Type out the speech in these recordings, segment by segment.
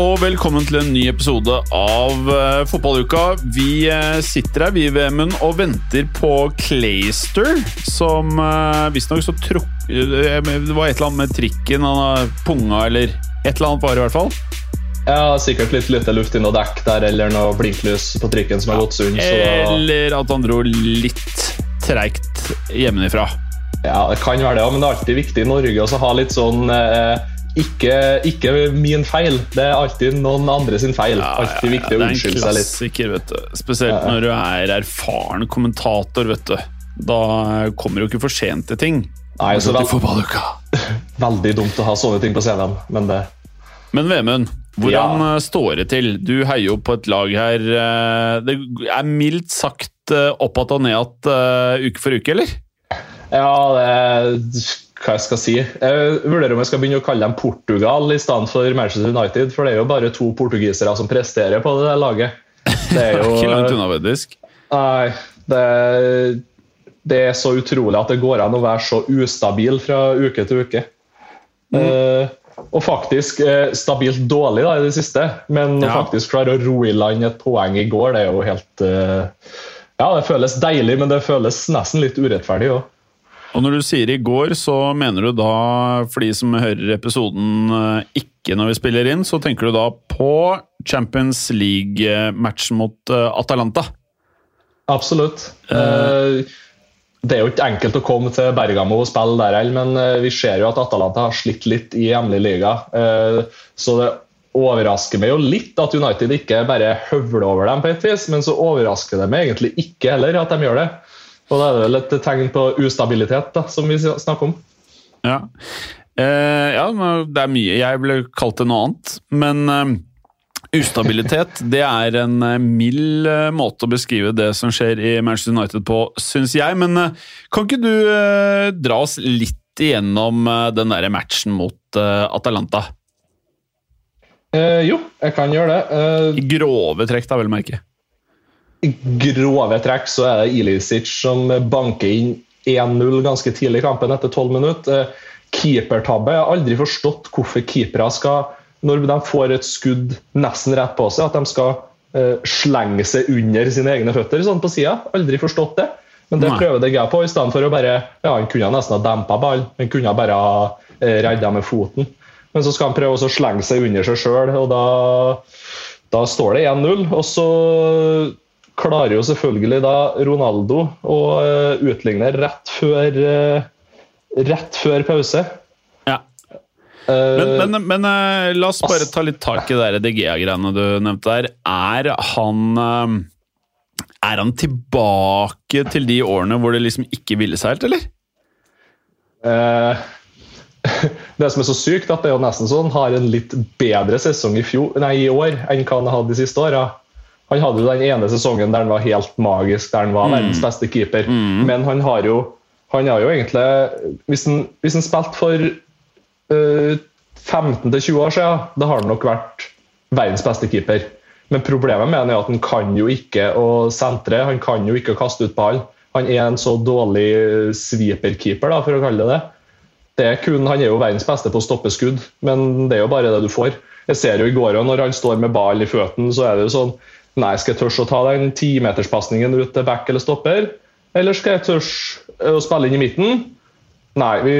Og velkommen til en ny episode av uh, Fotballuka. Vi uh, sitter her vi VM-en og venter på Clayster, som uh, visstnok så trukk... Uh, det var et eller annet med trikken, han har punga eller et eller annet var det i hvert fall. Ja, sikkert litt lite luft i noe dekk der, eller noe blinklys på trikken som har gått sund. Eller at han dro litt treigt hjemmefra. ja, det kan være det, men det er alltid viktig i Norge å ha litt sånn eh, ikke, ikke min feil. Det er alltid noen andre sin feil. alltid viktig å det er en unnskylde seg litt. klassiker, vet du. Spesielt når du er erfaren kommentator, vet du. Da kommer du ikke for sent til ting. Nei, så til vel. Veldig dumt å ha sånne ting på CV-en, men det Men Vemund, hvordan Ja. står det til? Du heier jo på et lag her eh, Det er mildt sagt eh, opp att og ned att eh, uke for uke, eller? Ja, det hva jeg skal si. Jeg vurderer om jeg skal begynne å kalle dem Portugal i stedet for Manchester United, for det er jo bare to portugisere som presterer på det der laget. Det er jo Ikke langt unna, faktisk. Nei, det, det er så utrolig at det går an å være så ustabil fra uke til uke. Eh, og faktisk eh, stabilt dårlig da, i det siste, men Ja. faktisk klare å ro i land et poeng i går, det er jo helt eh, Ja, det føles deilig, men det føles nesten litt urettferdig òg. Og når du sier i går, så mener du da, for de som hører episoden eh, ikke når vi spiller inn, så tenker du da på Champions League-matchen mot eh, Atalanta. Absolutt. Uh, det er jo ikke enkelt å komme til Bergamo og spille der heller, men vi ser jo at Atalanta har slitt litt i hjemlig liga. Så det overrasker meg jo litt at United ikke bare høvler over dem på et vis, men så overrasker det meg egentlig ikke heller at de gjør det. Og da er det vel et tegn på ustabilitet, da, som vi snakker om. Ja. Eh, ja, det er mye. Jeg ble kalt det noe annet. Men eh, ustabilitet, det er en eh, mild eh, måte å beskrive det som skjer i Manchester United på, syns jeg. Men eh, kan ikke du eh, dra oss litt igjennom den der matchen mot Atalanta? Eh, jo, jeg kan gjøre det. Eh, I grove trekk, da, vel å merke. Grove trekk så er det Ilicic som banker inn 1-0 ganske tidlig i kampen etter 12 minutter. Eh, Keepertabbe. Jeg har aldri forstått hvorfor keepere skal, når de får et skudd nesten rett på seg, at de skal eh, slenge seg under sine egne føtter sånn på sida. Aldri forstått det. Men det prøver jeg på, i stedet for å bare Ja, han kunne nesten ha dempa ballen. Han kunne bare ha eh, redda med foten. Men så skal han prøve å slenge seg under seg sjøl, og da, da står det 1-0. Og så klarer jo selvfølgelig da Ronaldo å eh, utligne rett før, eh, rett før pause. Ja. Eh, Men, men, men eh, la oss bare ta litt tak i det DGA-greiene du nevnte der. Er han eh, Er han tilbake til de årene hvor det liksom ikke ville seg helt, eller? Eh, det som er så sykt, at det er jo nesten sånn har en litt bedre sesong i, fjor, nei, i år enn hva han har hatt de siste åra. Han hadde jo den ene sesongen der han var helt magisk, der han var verdens beste keeper. Men han har jo han har jo egentlig Hvis han, hvis han spilte for uh, 15-20 år siden, da har han nok vært verdens beste keeper. Men problemet med han er at han kan jo ikke å sentre, han kan jo ikke å kaste ut ball. Han er en så dårlig sweeper-keeper, da, for å kalle det det. det er kun, han er jo verdens beste på å stoppe skudd, men det er jo bare det du får. Jeg ser jo i går, og Når han står med ball i føttene, så er det jo sånn Nei, skal jeg tørre å ta den timeterspasningen ut til back eller stopper? Eller skal jeg tørre å spille inn i midten? Nei, vi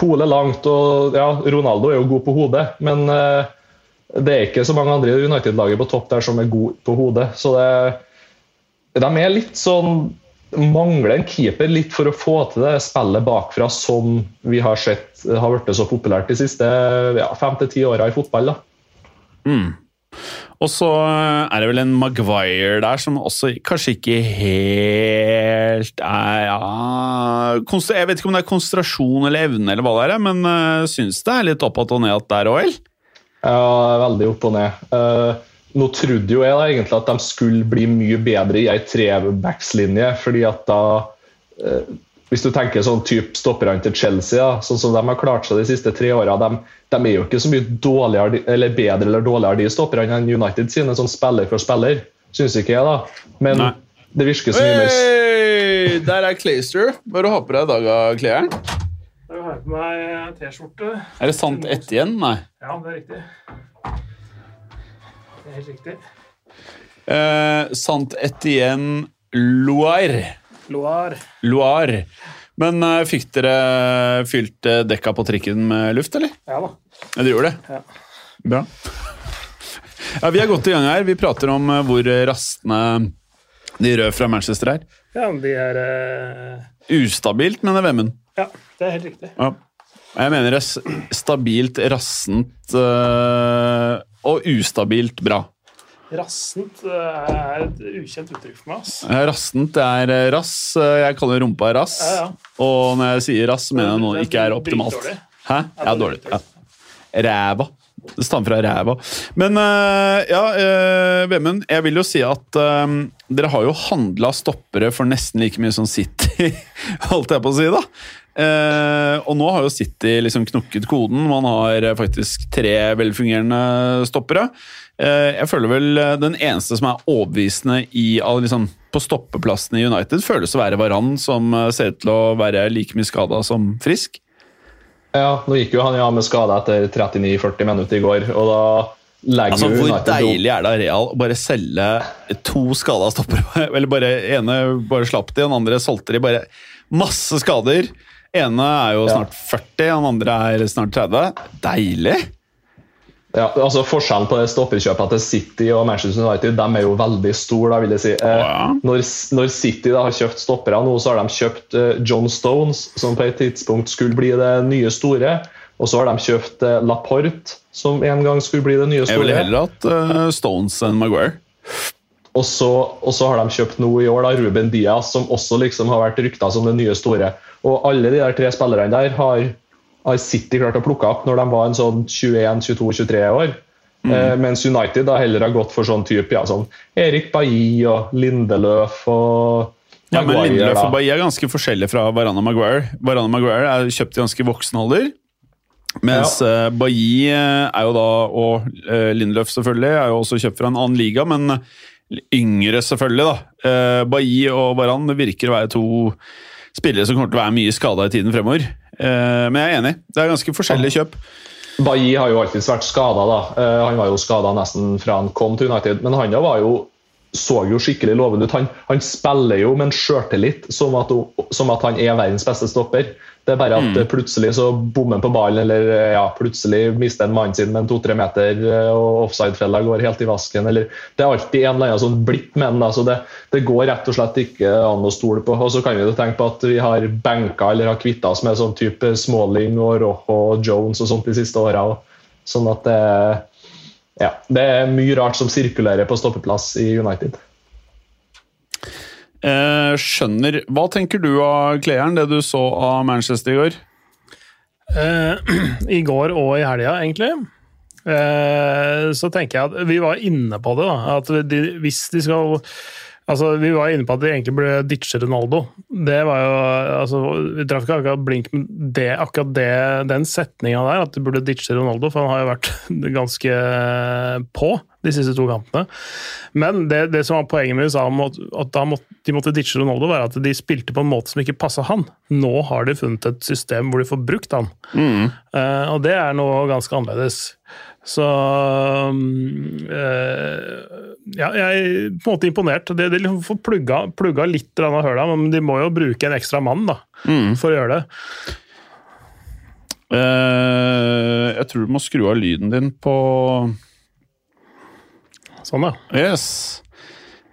poler langt, og ja, Ronaldo er jo god på hodet, men eh, det er ikke så mange andre i United-laget på topp der som er gode på hodet. Så det, de er litt sånn Mangler en keeper litt for å få til det spillet bakfra som vi har sett har blitt så populært de siste ja, fem til ti åra i fotball. da. Mm. Og så er det vel en Maguire der som også kanskje ikke helt er ja, Jeg vet ikke om det er konsentrasjon eller evne, eller hva det er, men uh, syns det er litt opp og ned at der òg, eller? Ja, veldig opp og ned. Uh, nå trodde jo jeg da egentlig at de skulle bli mye bedre i ei trebackslinje, fordi at da eh, Hvis du tenker sånn type stopperne til Chelsea, da, sånn som de har klart seg de siste tre åra, de, de, er jo ikke så mye dårligere, eller bedre eller dårligere de stopperne enn United sine, sånn spiller for spiller. Syns ikke jeg, da. Men Nei. det virker så mye mer der er Clayster. Hva har du på deg i dag, Klejern? Jeg har på meg T-skjorte. Er det sant ett igjen? Nei. Ja, det er riktig. Det er helt riktig. Eh, Sant igjen Loire. Loire. Loire. Men uh, fikk dere fylt eh, dekka på trikken med luft, eller? Ja da. Ja, dere gjorde det? Ja. Bra. Ja, Vi er godt i gang her. Vi prater om uh, hvor rastende de røde fra Manchester er. Ja, de er uh... Ustabilt, mener Vemund. Ja, det er helt riktig. Ja. Jeg mener det er stabilt, rassent eh, og ustabilt bra. Rassent eh, er et ukjent uttrykk for meg. ass. Eh, Rassent er eh, rass. eh, Jeg kaller rumpa rass. Ja, ja. Og når jeg sier rass, mener jeg noe ikke er optimalt. dritdårlig. Hæ? Ja, dårlig. Ja. Ræva. Det stammer fra ræva. Men eh, ja, uh, Vemund, jeg vil jo si at eh, dere har jo handla stoppere for nesten like mye som City, holdt jeg på å si, da. Eh, og nå har jo City liksom knukket koden. Man har eh, faktisk tre velfungerende stoppere. Eh, jeg føler vel eh, den eneste som er overbevisende i, liksom, på stoppeplassen i United, føles å være Varan, som eh, ser ut til å være like mye skada som frisk. Ja, nå gikk jo han ja med skade etter 39-40 minutter i går, og da legger Altså, Hvor Altså, hvor deilig er det av Real å bare selge to skada stoppere? Eller bare ene bare slapp de, den andre solgte de. Bare masse skader. ene er jo snart 40, den andre er snart 30. Deilig! Ja, altså Forskjellen på det stopperkjøpet til City og Manchester United de er jo veldig stor. da vil jeg si. Eh, Ja. når, når City da har kjøpt stoppere nå, så har de kjøpt eh, John Stones, som på et tidspunkt skulle bli det nye store. Og så har de kjøpt eh, Laporte, som en gang skulle bli det nye store. Jeg ville heller hatt eh, Stones enn Maguire. Og så, og så har de kjøpt nå i år da, Ruben Diaz, som også liksom har vært rykta som det nye store. Og alle de der tre spillerne der har, har City klart å plukke opp når de var en sånn 21-22-23 år. Eh, mens United da heller har gått for sånn type ja, sånn Erik Bailly og Lindeløf og Ja, men Lindeløf og Bailly er ganske forskjellige fra Varane Maguire. Varane Maguire er kjøpt i ganske voksen alder. Mens ja. Bailly eh, er jo da, og Lindeløf selvfølgelig, er jo også kjøpt fra en annen liga, men yngre selvfølgelig, da. Bailly og Varane virker å være to spillere som kommer til å være mye skada i tiden fremover. Eh, men jeg er enig. Det er ganske forskjellige kjøp. Bailly har jo alltid vært skada. Uh, han var jo skada nesten fra han kom til United, men han da var jo så jo skikkelig lovende ut. Han, han spiller jo med en sjøltillit som, at- som at han er verdens beste stopper. Det er bare at mm. plutselig så bommer han på ballen, eller eh, ja, plutselig mister han mannen sin med en to-tre meter, eh, og offside-fella går helt i vasken. Eller, det er alltid en eller annen sånn blipp med ham. da, så det, det går rett og slett ikke an å stole på. Og så kan vi jo tenke på at vi har benka eller har kvitta oss med sånn type Smalling og Rojo og Jones og sånt de siste åra. Sånn at det, ja, det er mye rart som sirkulerer på stoppeplass i United. Eh, skjønner. Hva tenker du av Kleeren, det du så av Manchester i går? Eh, I går og i helga, egentlig. Eh, så tenker jeg at vi var inne på det. da, at de, Hvis de skal Altså, Vi var inne på at de egentlig burde ditche Ronaldo. Det var jo, altså, Vi traff ikke akkurat blink med det, akkurat det, den setninga der, at de burde ditche Ronaldo, for han har jo vært ganske på de siste to kampene. Men det, det som var poenget med USA, om at, måtte, de måtte ditche Ronaldo, var at de spilte på en måte som ikke passa han. Nå har de funnet et system hvor de får brukt han. Eh, og det er noe ganske annerledes. Så eh, Ja, jeg er på en måte imponert. De, de liksom får plugga, plugga litt av høla, men de må jo bruke en ekstra mann da, for å gjøre det. Uh, jeg tror du må skru av lyden din på Sånn, ja. Yes.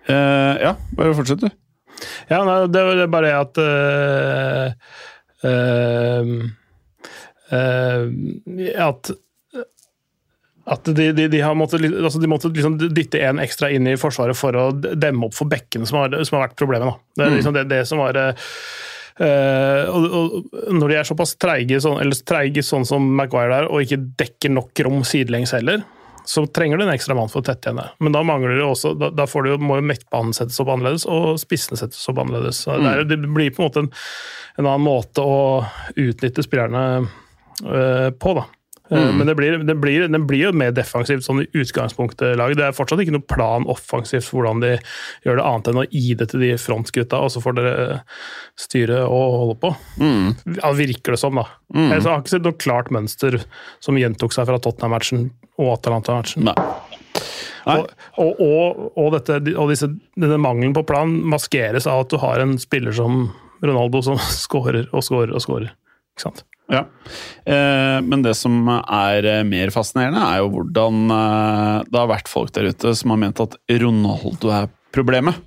Uh, ja, bare fortsett, du. Ja, nei, det det er bare at uh, At At de, de, de, har måttet, altså de måtte liksom dytte en ekstra inn i Forsvaret for å demme opp for bekkene som som har vært problemet. Da. Det er liksom det, det som var eh, og, og Når de er såpass treige, sånn, eller treige sånn som Maguire er, og ikke dekker nok rom sidelengs heller, så trenger du en ekstra mann for å tette igjen det. Men da mangler det også, da, da får du, må jo midtbanen settes opp annerledes, og spissene settes opp annerledes. Mm. det, er, det blir på en måte en, en annen måte å utnytte spillerne uh, på, da. Eh, Men det blir, det, blir, det blir jo mer defensivt sånn i utgangspunktet. laget. Det er fortsatt ikke noe plan offensivt for hvordan de gjør det, annet enn å gi det til de frontgutta, og så får dere styre og holde på. Ja, virker det som, da. Jeg har ikke sett noe klart mønster som gjentok seg fra Tottenham-matchen og Atalanta-matchen. Og, og, og, og, dette, og disse, denne mangelen på plan maskeres av at du har en spiller som Ronaldo som skårer og skårer og skårer. Ikke sant? Ja. Eh, men det som er eh, mer fascinerende, er jo hvordan eh, det har vært folk der ute som har ment at Ronaldo er problemet.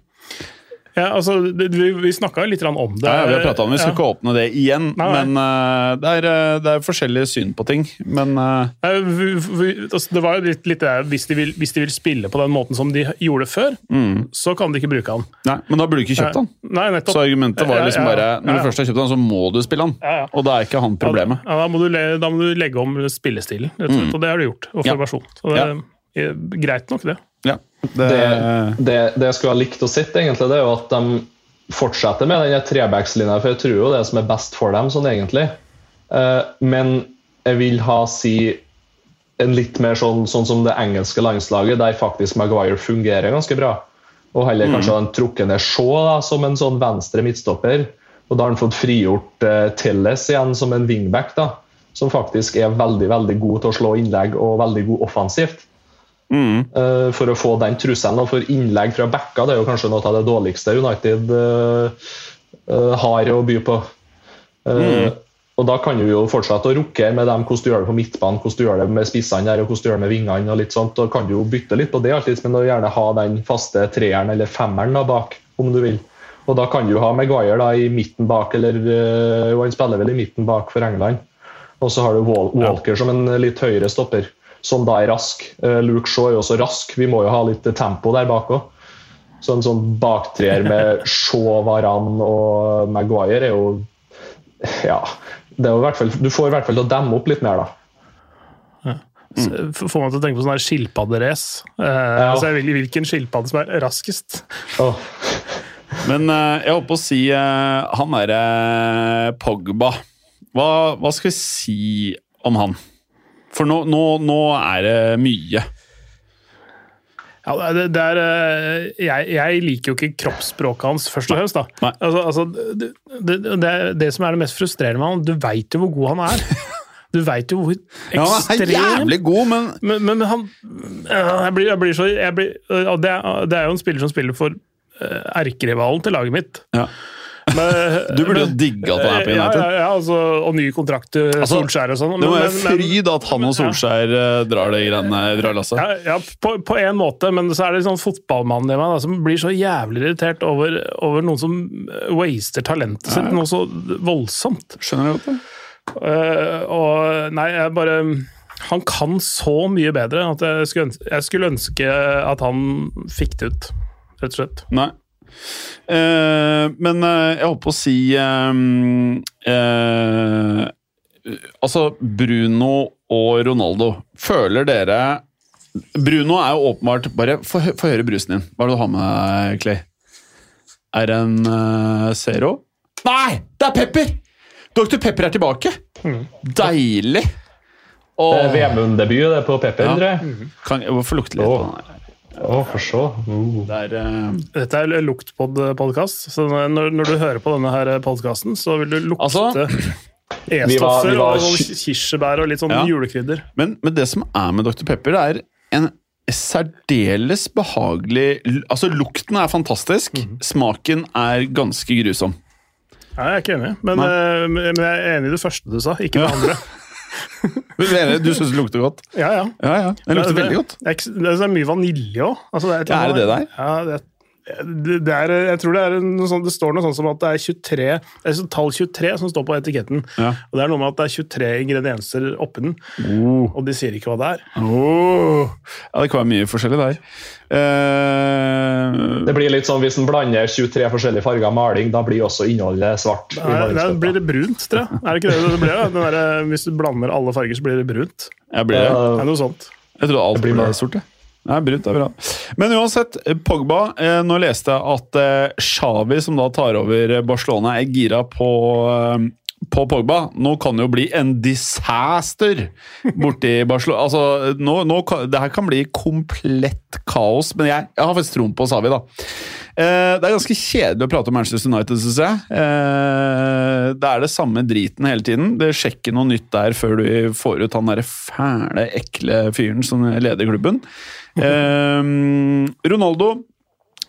Ja, altså, vi vi snakka jo litt om det. Ja, ja, vi har pratet om det, vi skal ikke åpne det igjen. Nei, nei. Men uh, det, er, eh, det er forskjellige syn på ting. Men uh... Nei, vi, vi, altså, det var jo litt, litt det hvis de, vil, hvis de vil spille på den måten som de gjorde før, så kan de ikke bruke han. nei, men da burde du ikke kjøpt han. Nei, nettopp. Så argumentet var liksom bare Når du først har kjøpt han, så må du spille han. Og da er ikke han problemet. Ja, da, må du, da må du legge om spillestilen, rett og slett. Og det har du gjort. Og Mm. Formasjon. Så det er greit nok, det. Ja, det, Det, det, jeg skulle ha likt å sitte, egentlig, det er jo at de fortsetter med den trebackslinja, for jeg tror jo det er som er best for dem, sånn egentlig. Eh, men jeg vil ha si en litt mer sånn, sånn som det engelske landslaget, der faktisk Maguire fungerer ganske bra. Og heller kanskje ha en trukket ned Shaw som en sånn venstre midtstopper. Og da har han fått frigjort uh, Telles igjen som en wingback, da, som faktisk er veldig veldig god til å slå innlegg og veldig god offensivt. Eh, for å få den trusselen. For innlegg fra backa, det er jo kanskje noe av det dårligste United uh, uh, har å by på. Mm. Og Da kan du jo fortsette å rukke med dem, hvordan du gjør det på midtbanen, hvordan du gjør det med spissene der, og hvordan du gjør det med vingene. og litt sånt, og kan du jo bytte litt på det, alltid, men du gjerne ha den faste treeren eller femmeren da bak, om du vil. Og Da kan du ha Maguire da i midten bak, eller jo, han spiller vel i midten bak for England. Og så har du Wal- Walker som en litt høyere stopper, som da er rask. Eh, Luke Shaw er jo også rask, vi må jo ha litt tempo der bak òg. Så en sånn baktreer med Shaw, Varan og Maguire er jo Ja. Det er jo hvert fall, du får i hvert fall til å demme opp litt mer, da. Mm. Får man til å tenke på sånn her skilpadderace. ja. altså, jeg vil- hvilken skilpadde som er raskest. Oh. Men uh, jeg holdt på å si uh, han derre Pogba. Hva, hva skal vi si om han? For nå, nå, nå er det mye. Ja, det, det er, eh, jeg, jeg liker jo ikke kroppsspråket hans, først og fremst. da. Altså, altså, det, det, det, det som er det mest frustrerende med han, du veit jo hvor god han er. Du veit jo hvor ekstrem Ja, han er jævlig god, men men, men, han jeg blir, jeg blir så jeg blir, det, er, det jo en spiller som spiller for uh, erkerivalen til laget mitt. ja. Men, Du burde jo digge at han er på Ja, United. ja, ja altså, og ny kontrakt til Altså, Solskjær og sånn. Det må være fryd at han og Solskjær ja. drar det greiene drar lasset. Ja, ja på, på en måte, men så er det sånn fotballmannen i meg da, som blir så jævlig irritert over, over noen som waster talentet sitt noe så voldsomt. Skjønner du godt det? Uh, og nei, jeg bare Han kan så mye bedre at jeg skulle, ønske, jeg skulle ønske at han fikk det ut, rett og slett. Nei. Eh, men eh, jeg holdt på å si eh, Altså, Bruno og Ronaldo. Føler dere Bruno er jo åpenbart Bare få høre brusen din. Hva er det du har med deg, Clay? Er det en uh, Zero? Nei! Det er pepper! Dr. Pepper er tilbake! Deilig! Det er Åh, Vemund-debut på Pepper, Ja. tror jeg. kan jeg få lukte litt på den her? Å, for så. Uh. Det er uh, Dette er luktpod-podkast, så når, når du hører på denne her podkasten, så vil du lukte Altså, E-stoffer og kirsebær og litt sånn Ja. julekrydder. Men, men det som er med Dr. Pepper, det er en særdeles behagelig Altså, lukten er fantastisk. Mhm. Smaken er ganske grusom. Nei, jeg er ikke enig, men, eh, men jeg er enig i det første du sa, ikke det andre. Du syns det lukter godt? Ja, ja. Ja, ja. Den lukter det, veldig godt. Det er, det er mye vanilje òg. Altså, er, er det det der? Ja, det er er, jeg tror det er noe sånt, det står noe sånt som at det er 23 det er sånn tall 23 som står på etiketten. Ja. Og det er noe med at det er 23 ingredienser oppi den, Oh. og de sier ikke hva det er. Oh. Ja, det kan være mye forskjellig der. Uh, Det blir litt sånn Hvis en blander 23 forskjellige farger maling, da blir også innholdet svart. Nei, da blir det brunt, tror jeg. Er det ikke det det blir? da? Den der, hvis du blander alle farger, så blir det brunt. jeg blir det. Ja. Det er noe sånt. Jeg trodde alt Det blir ble sort. jeg. Nei, brunt er bra. Men uansett, Pogba eh, Nå leste jeg at eh, Xavi, som da tar over Barcelona, er gira på, eh, på Pogba. Nå kan det jo bli en disaster borti Barcelona. Altså, nå, nå, det her kan bli komplett kaos, men jeg, jeg har faktisk troen på Xavi, da. Eh, det er ganske kjedelig å prate om Manchester United, syns jeg. Eh, det er det samme driten hele tiden. Det skjer ikke noe nytt der før du får ut han derre fæle, ekle fyren som leder klubben. Eh, Ronaldo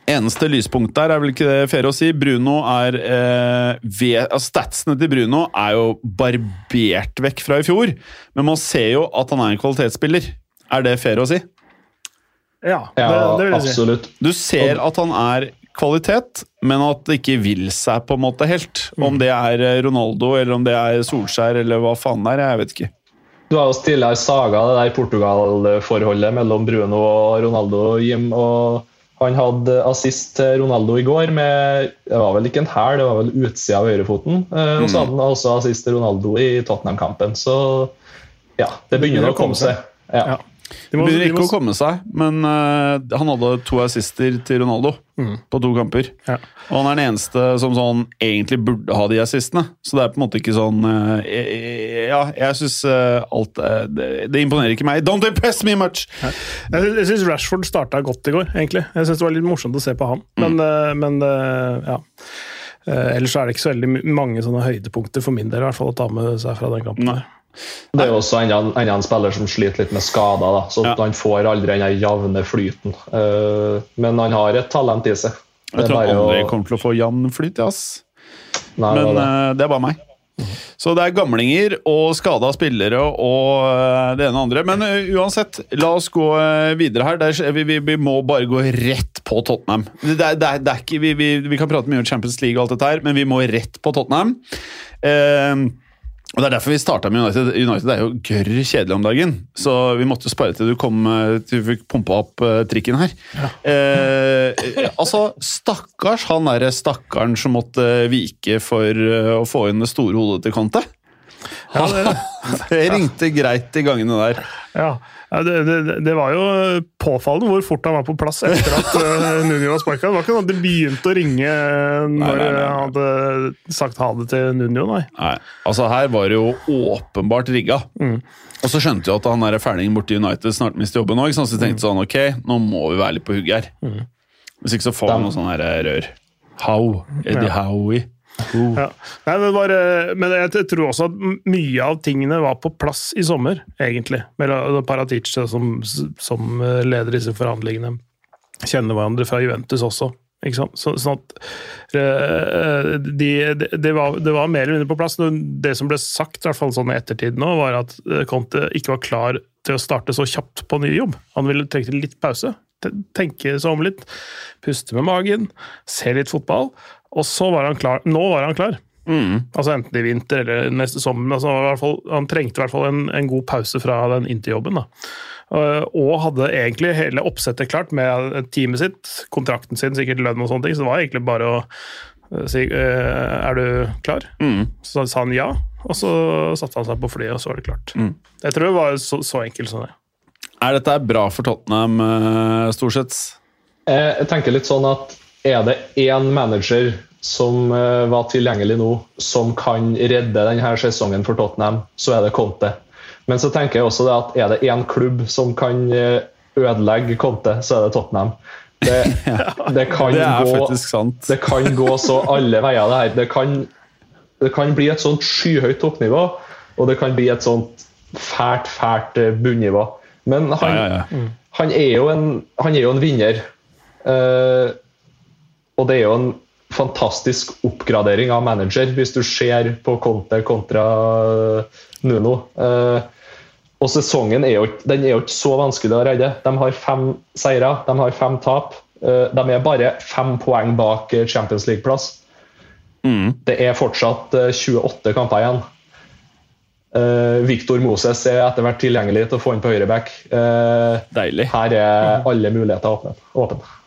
Eneste lyspunkt der er vel ikke det fair å si. Bruno er eh, ved, altså Statsene til Bruno er jo barbert vekk fra i fjor, men man ser jo at han er en kvalitetsspiller. Er det fair å si? Ja, det, Ja, det vil jeg si. absolutt. Du ser at han er kvalitet, men at det ikke vil seg på en måte helt. Om det er eh, Ronaldo eller om det er Solskjær eller hva faen det er, jeg vet ikke. Du har jo tidligere saga det der Portugal-forholdet mellom Bruno og Ronaldo. Jim, og Han hadde assist til Ronaldo i går med det var vel ikke en hæl, det var vel utsida av høyrefoten. Eh, Og så hadde han også assist til Ronaldo i Tottenham-kampen. Så ja, det begynner å komme seg. Ja. Ja. Det De må, begynner ikke å komme seg, men uh, han hadde to assister til Ronaldo på to kamper. Ja. Og han er den eneste som sånn egentlig burde ha de assistene. Så det er på en måte ikke sånn uh, Ja, jeg syns alt eh, det, det imponerer ikke meg. Don't impress me much! jeg jeg syns Rashford starta godt i går, egentlig. Jeg synes det var litt morsomt å se på han. Men, eh, men ja. Ellers er det ikke så veldig mange sånne høydepunkter for min del i hvert fall å ta med seg fra den kampen. Nei. Det er jo også enda, enda en spiller som sliter litt med skader, da, så Ja. han får aldri den jevne flyten. Uh, men han har et talent i seg. Jeg tror han aldri å- kommer til å få jevn flyt, ass. Nei, Men det Uh, det. er bare meg. Så det er gamlinger og skada spillere og eh, det ene og andre. Men uansett, la oss gå videre her. Er, vi, vi, vi må bare gå rett på Tottenham. Det det det ikke, vi, vi, vi kan prate mye om Champions League og alt dette her, men vi må rett på Tottenham. Eh, og Det er derfor vi starta med United. United er jo gørr kjedelig om dagen, så vi måtte spare til du kom eh, til vi fikk pumpa opp uh, trikken her. Ja. eh, altså, stakkars han derre stakkaren som måtte vike for uh, å få inn det store hodet til Conte. Ja, det, Det ringte greit i gangene der. ja. Ja, det, det, det var jo påfallende hvor fort han var på plass etter at uh, Nuno var sparka. Det var ikke sånn at det begynte å ringe eh, når han hadde sagt ha det til Nuno, nei. Nei, altså Her var det jo åpenbart rigga. Og så skjønte jo at han der fælingen borti United snart mister jobben òg, så vi tenkte sånn ok, nå må vi være litt på hugget her. Hvis ikke så får vi noe sånn her rør. How? Eddie Ja. Howie. Who? Ja. Nei, men, bare, men jeg tror også at mye av tingene var på plass i sommer, egentlig. Med Paratic som, som eh, leder disse forhandlingene. Kjenner hverandre fra Juventus også. Ikke sant? Så, sånn at eh, de, de, det, var, det var mer eller mindre på plass. Det som ble sagt, i hvert fall sånn ettertid nå, var at eh, Conte ikke var klar til å starte så kjapt på ny jobb. Han ville trengte litt pause. Tenke seg om litt. Puste med magen. Se litt fotball. Og så var han klar. Nå var han klar. Altså Enten i vinter eller neste sommer. Altså, i hvert fall, han trengte i hvert fall en, en god pause fra den interjobben. da. Eh, Og hadde egentlig hele oppsettet klart med teamet sitt, kontrakten sin, sikkert lønn og sånne ting. Så det var egentlig bare å eh, si eh, Er du klar? Så sa han ja, og så satte han seg på flyet, og så var det klart. Jeg tror det var så, så enkelt som det. Er dette bra for Tottenham, Storsets? Jeg tenker litt sånn at er det én manager som eh, var tilgjengelig nå, som kan redde denne sesongen for Tottenham, så er det Conte. Men så tenker jeg også det at er det én klubb som kan eh, ødelegge Conte, så er det Tottenham. Det, det, kan, Det gå, det kan gå så alle veier, det her. Det kan, det kan bli et sånt skyhøyt toppnivå, og det kan bli et sånt fælt, fælt eh, bunnivå. Men han, Ja, ja, ja. han, er jo en, han er jo en vinner. Eh, og det er jo en fantastisk oppgradering av manager, hvis du ser på Conte kontra Nuno. Eh, og sesongen er jo, den er jo ikke så vanskelig å redde. De har fem seire, de har fem tap. Eh, de er bare fem poeng bak eh, Champions League-plass. Mm. Det er fortsatt eh, 28 kamper igjen. Eh, Victor Moses er etter hvert tilgjengelig til å få inn på høyreback. Eh, Deilig. her er alle muligheter åpne. åpne.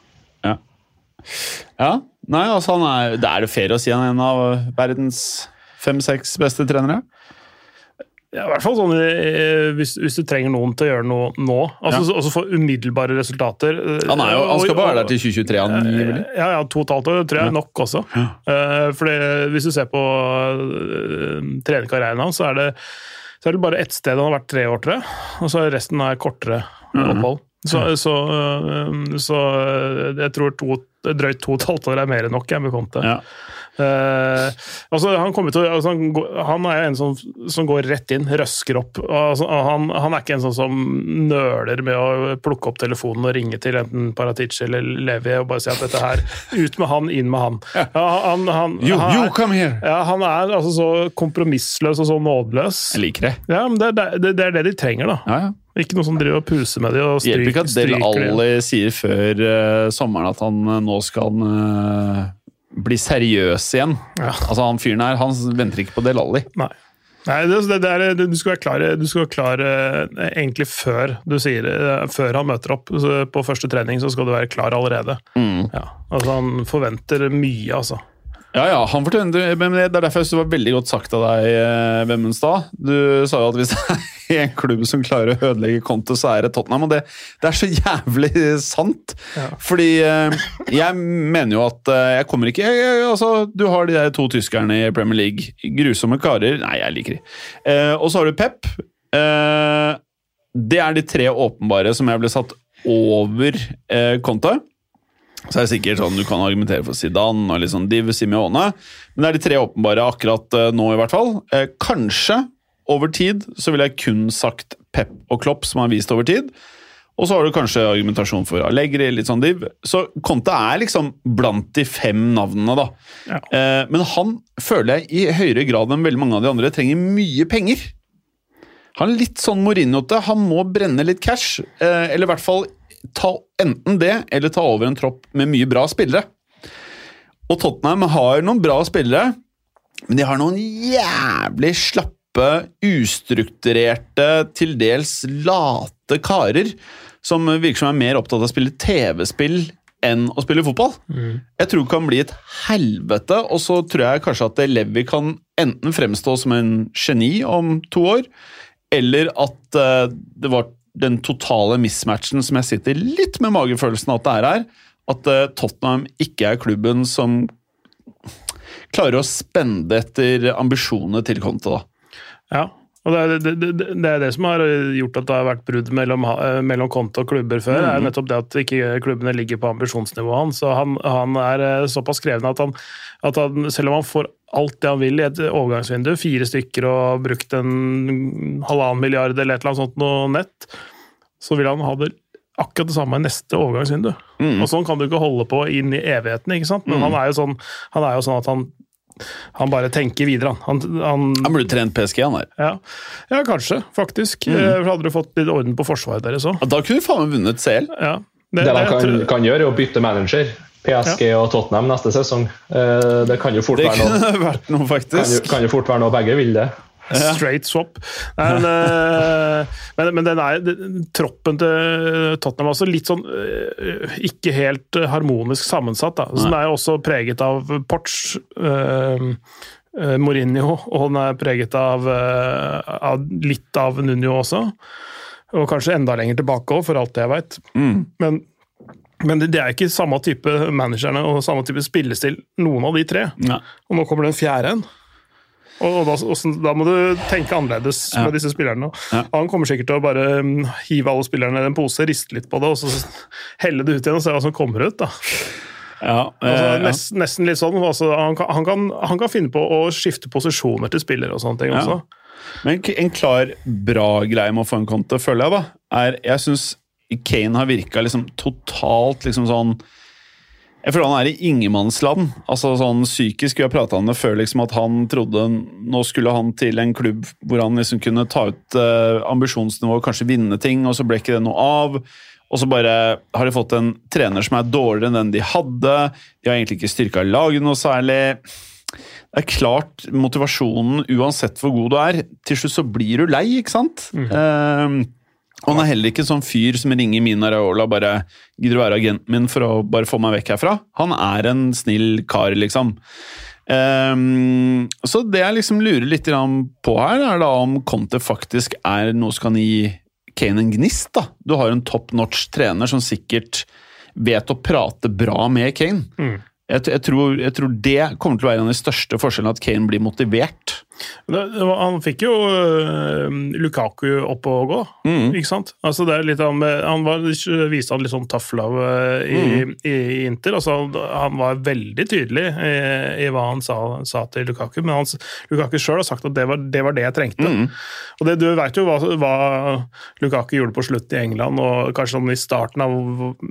Ja. ja. Nei, altså han er, det er det fair å si han er en av verdens fem-seks beste trenere? Ja, I hvert fall sånn eh, hvis, hvis du trenger noen til å gjøre noe nå. Altså, Ja. så- også få umiddelbare resultater. eh, Han, jo, han skal bare være der til 2023, angivelig. Ja, ja, to og et halvt år tror jeg er nok også. Eh, fordi Hvis du ser på trenerkarrieren hans, så det, så er det bare ett sted han har vært tre år, tror jeg. Og så er resten er kortere opphold. Så, så, eh, så eh, jeg tror to, drøyt to og et halvt år er mer enn nok med Conte. Ja. Uh, altså, han, til, altså, han, han er jo en som, som går rett inn, røsker opp. Altså, han, han er ikke en sånn som nøler med å plukke opp telefonen og ringe til enten Paratici eller Levi og bare si at dette her Ut med han, inn med han. Ja, han, han, You, you er, come here! ja, han er altså så kompromissløs og så nådeløs. Jeg liker det. Ja, men det, det, det er det de trenger, da. Ja, ja. Ikke noe som driver og puser med de og Det hjelper ikke at Del. Alli sier før uh, sommeren at han uh, nå skal eh, bli seriøs igjen. Ja. Altså Han fyren her han venter ikke på Del Alli. Nei. Nei, det, det, det er, du skal være klar, du skal være klar egentlig før du sier Før han møter opp på første trening, så skal du være klar allerede. Mm. Ja, altså Han forventer mye, altså. Ja, ja, han fortjener men Det er derfor jeg synes det var veldig godt sagt av deg, eh, Vemmenstad. Du sa jo at hvis det er en klubb som klarer å ødelegge konto, så er det Tottenham. Og det, det er så jævlig sant. Ja. Fordi eh, jeg mener jo at eh, jeg kommer ikke jeg, jeg, altså, Du har de der to tyskerne i Premier League. Grusomme karer. Nei, jeg liker de. Eh, og så har du Pep. Eh, det er de tre åpenbare som jeg ble satt over Conte. Så er det sikkert sånn, Du kan argumentere for Zidane og sånn Div Simione, men det er de tre åpenbare akkurat eh, nå, i hvert fall. Eh, kanskje over tid så ville jeg kun sagt Pep og Klopp, som har vist over tid. Og så har du kanskje argumentasjon for Allegri, litt sånn div. Så Conte er liksom blant de fem navnene, da. Ja. Eh, men han føler jeg i høyere grad enn veldig mange av de andre trenger mye penger. Han er litt sånn Mourinho-te. Han må brenne litt cash, eh, eller i hvert fall ta enten det, eller ta over en tropp med mye bra spillere. Og Tottenham har noen bra spillere, men de har noen jævlig slappe, ustrukturerte, til dels late karer som virker som er mer opptatt av å spille TV-spill enn å spille fotball. Jeg tror det kan bli et helvete, og så tror jeg kanskje at Levi kan enten fremstå som en geni om to år, eller at eh, det var den totale mismatchen som jeg sitter litt med magefølelsen at det er her. At eh, Tottenham ikke er klubben som klarer å spende etter ambisjonene til Conte. da. Ja. Og det er det, det, det, er det som har gjort at det har vært brudd mellom, eh, mellom konto og klubber før. Mm. er nettopp det at ikke klubbene ligger på ambisjonsnivået hans. Så han, han er eh, såpass krevende at han, at han, selv om han får alt det han vil i et overgangsvindu, fire stykker og brukt en halvannen milliard eller et eller annet sånt noe nett, så vil han ha det akkurat det samme i neste overgangsvindu. Mm. Og sånn kan du ikke holde på inn i evigheten, ikke sant? Men han, er jo sånn, han er jo sånn at han, han bare tenker videre, han. han, han Han burde trent PSG, han der. ja. ja, kanskje, faktisk. Mm. Eh, Hadde du fått litt orden på forsvaret deres òg. Da kunne du faen meg vunnet CL. Ja. Det de kan, tror- kan gjøre, er å bytte manager. PSG og Tottenham neste sesong. Eh, Det kan jo fort Det være noe, kunne vært noe, kan jo, kan jo fort være noe begge vil det. Straight swap. Men, eh, men, men den er, troppen til Tottenham er også litt sånn eh, ikke helt harmonisk sammensatt. Da. Så den er jo også preget av Porch, eh, eh, Mourinho, og den er preget av, av litt av Nuno også. Og kanskje enda lenger tilbake òg, for alt det jeg veit. Mm. Men, men det, er ikke samme type managerne og samme type spillestil, noen av de tre. Ja. Og nå kommer det en fjerde en. Og, og da, hvordan- da må du tenke annerledes Ja. med disse spillerne. Ja. Han kommer sikkert til å bare mm, hive alle spillerne i en pose, riste litt på det, og så helle det ut igjen og se hva som kommer ut. da. Ja, Altså, nest, ja. nesten, litt sånn. Altså, han, kan, han, kan, han kan finne på å skifte posisjoner til spillere og sånne ting også. Men en klar bra greie med å få en konto, føler jeg, da, er Jeg syns Kane har virka liksom totalt liksom sånn Jeg føler han er i ingenmannsland. Altså sånn Psykisk, vi har prata om det før, liksom at han trodde nå skulle han til en klubb hvor han liksom kunne ta ut eh, ambisjonsnivået, kanskje vinne ting, og så ble ikke det noe av. og så bare har de fått en trener som er dårligere enn den de hadde. De har egentlig ikke styrka laget noe særlig. Det er klart, motivasjonen, uansett hvor god du er, til slutt så blir du lei, ikke sant? Eh, og han er heller ikke en sånn fyr som ringer Mina Raola bare gidder du være agenten min for å bare få meg vekk herfra. Han er en snill kar, liksom. Um, så det jeg liksom lurer litt på her, er da om Conte faktisk er noe som kan gi Kane en gnist. da. Du har en top notch trener som sikkert vet å prate bra med Kane. Mm. Jeg, jeg, tror, jeg tror det kommer til å være en av de største forskjellene, at Kane blir motivert. Han fikk jo uh, Lukaku opp og gå, Mm. ikke sant? Altså det er litt Han, Han var, viste han litt sånn love uh, i, Mm. i, Inter. Altså, han var veldig tydelig i, i hva han sa, sa til Lukaku, men han, Lukaku sjøl har sagt at det var, det var det jeg trengte. Mm. Og det, Du vet jo hva, hva Lukaku gjorde på slutten i England, og kanskje sånn i starten av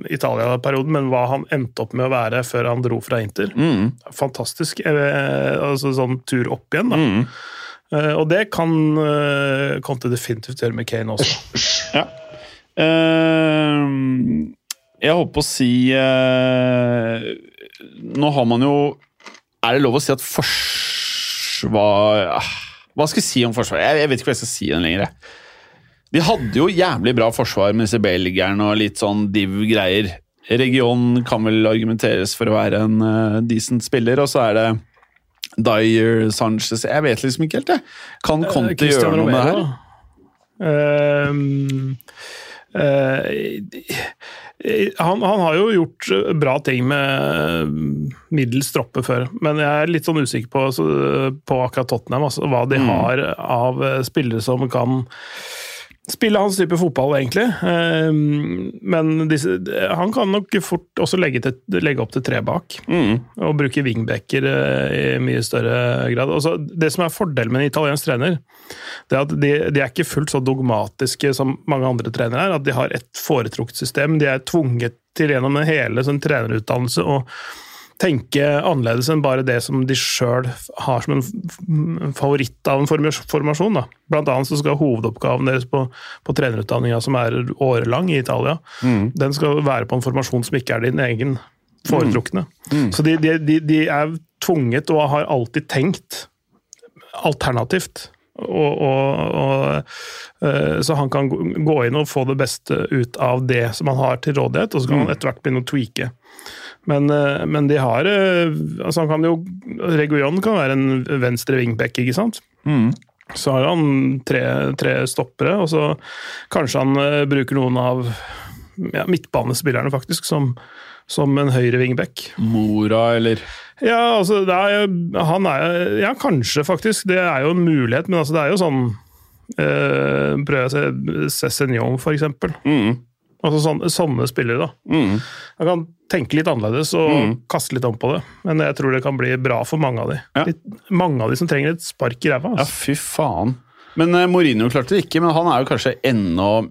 Italia-perioden, men hva han endte opp med å være før han dro fra Inter. Mm. Fantastisk eh, altså sånn tur opp igjen. da. Eh, og det kan Conte definitivt gjøre med Kane også. Ja. Ehm, jeg holdt på å si eh, Nå har man jo Er det lov å si at forsvar ah, Hva skal jeg si om forsvar? Jeg, vet ikke hva jeg skal si den lenger. De hadde jo jævlig bra forsvar med disse belgierne og litt sånn div greier. Region kan vel argumenteres for å være en eh, decent spiller, og så er det Dyer, Sanchez Jeg vet liksom ikke helt, jeg. Kan Conte Christian gjøre noe med det her? Ehm, eh, han, han har jo gjort bra ting med middels troppe før, men jeg er litt sånn usikker på, på akkurat Tottenham. Altså, hva de Mm. har av spillere som kan spille hans type fotball, egentlig. Ehm, Men disse, han kan nok fort også legge, til, legge opp til tre bak Mm. og bruke wingbacker eh, i mye større grad. Også det som er fordelen med en italiensk trener, det er at de, de er ikke fullt så dogmatiske som mange andre trenere er. At de har et foretrukket system. De er tvunget til gjennom hele sin trenerutdannelse å tenke annerledes enn bare det som de sjøl har som en favoritt av en formasjon. Da. Blant annet så skal hovedoppgaven deres på, på trenerutdanninga, som er årelang i Italia, den skal være på en formasjon som ikke er din egen foretrukne. Så de, de, de, er tvunget og har alltid tenkt alternativt. Og, og, og, eh, så han kan gå- gå inn og få det beste ut av det som han har til rådighet, og så kan han etter hvert begynne å tweake. Men, eh, men de har eh, altså han kan jo, Reguillon kan være en venstre wingback, ikke sant? Mm. Så har han tre, tre stoppere, og så kanskje han eh, bruker noen av ja, midtbanespillerne, faktisk, som, som en høyre wingback. Mora, eller Ja, altså, er, han er Ja, kanskje, faktisk. Det er jo en mulighet, men altså, det er jo sånn eh, Prøver jeg å se Cécignon, for eksempel. mm. Altså sånne, sånne spillere, da. Mm. Han kan tenke litt annerledes og Mm. kaste litt om på det, men jeg tror det kan bli bra for mange av de. Ja. Litt, mange av de som trenger et spark i ræva. Ja, Altså. fy faen. Men uh, Mourinho klarte det ikke, men han er jo kanskje ennå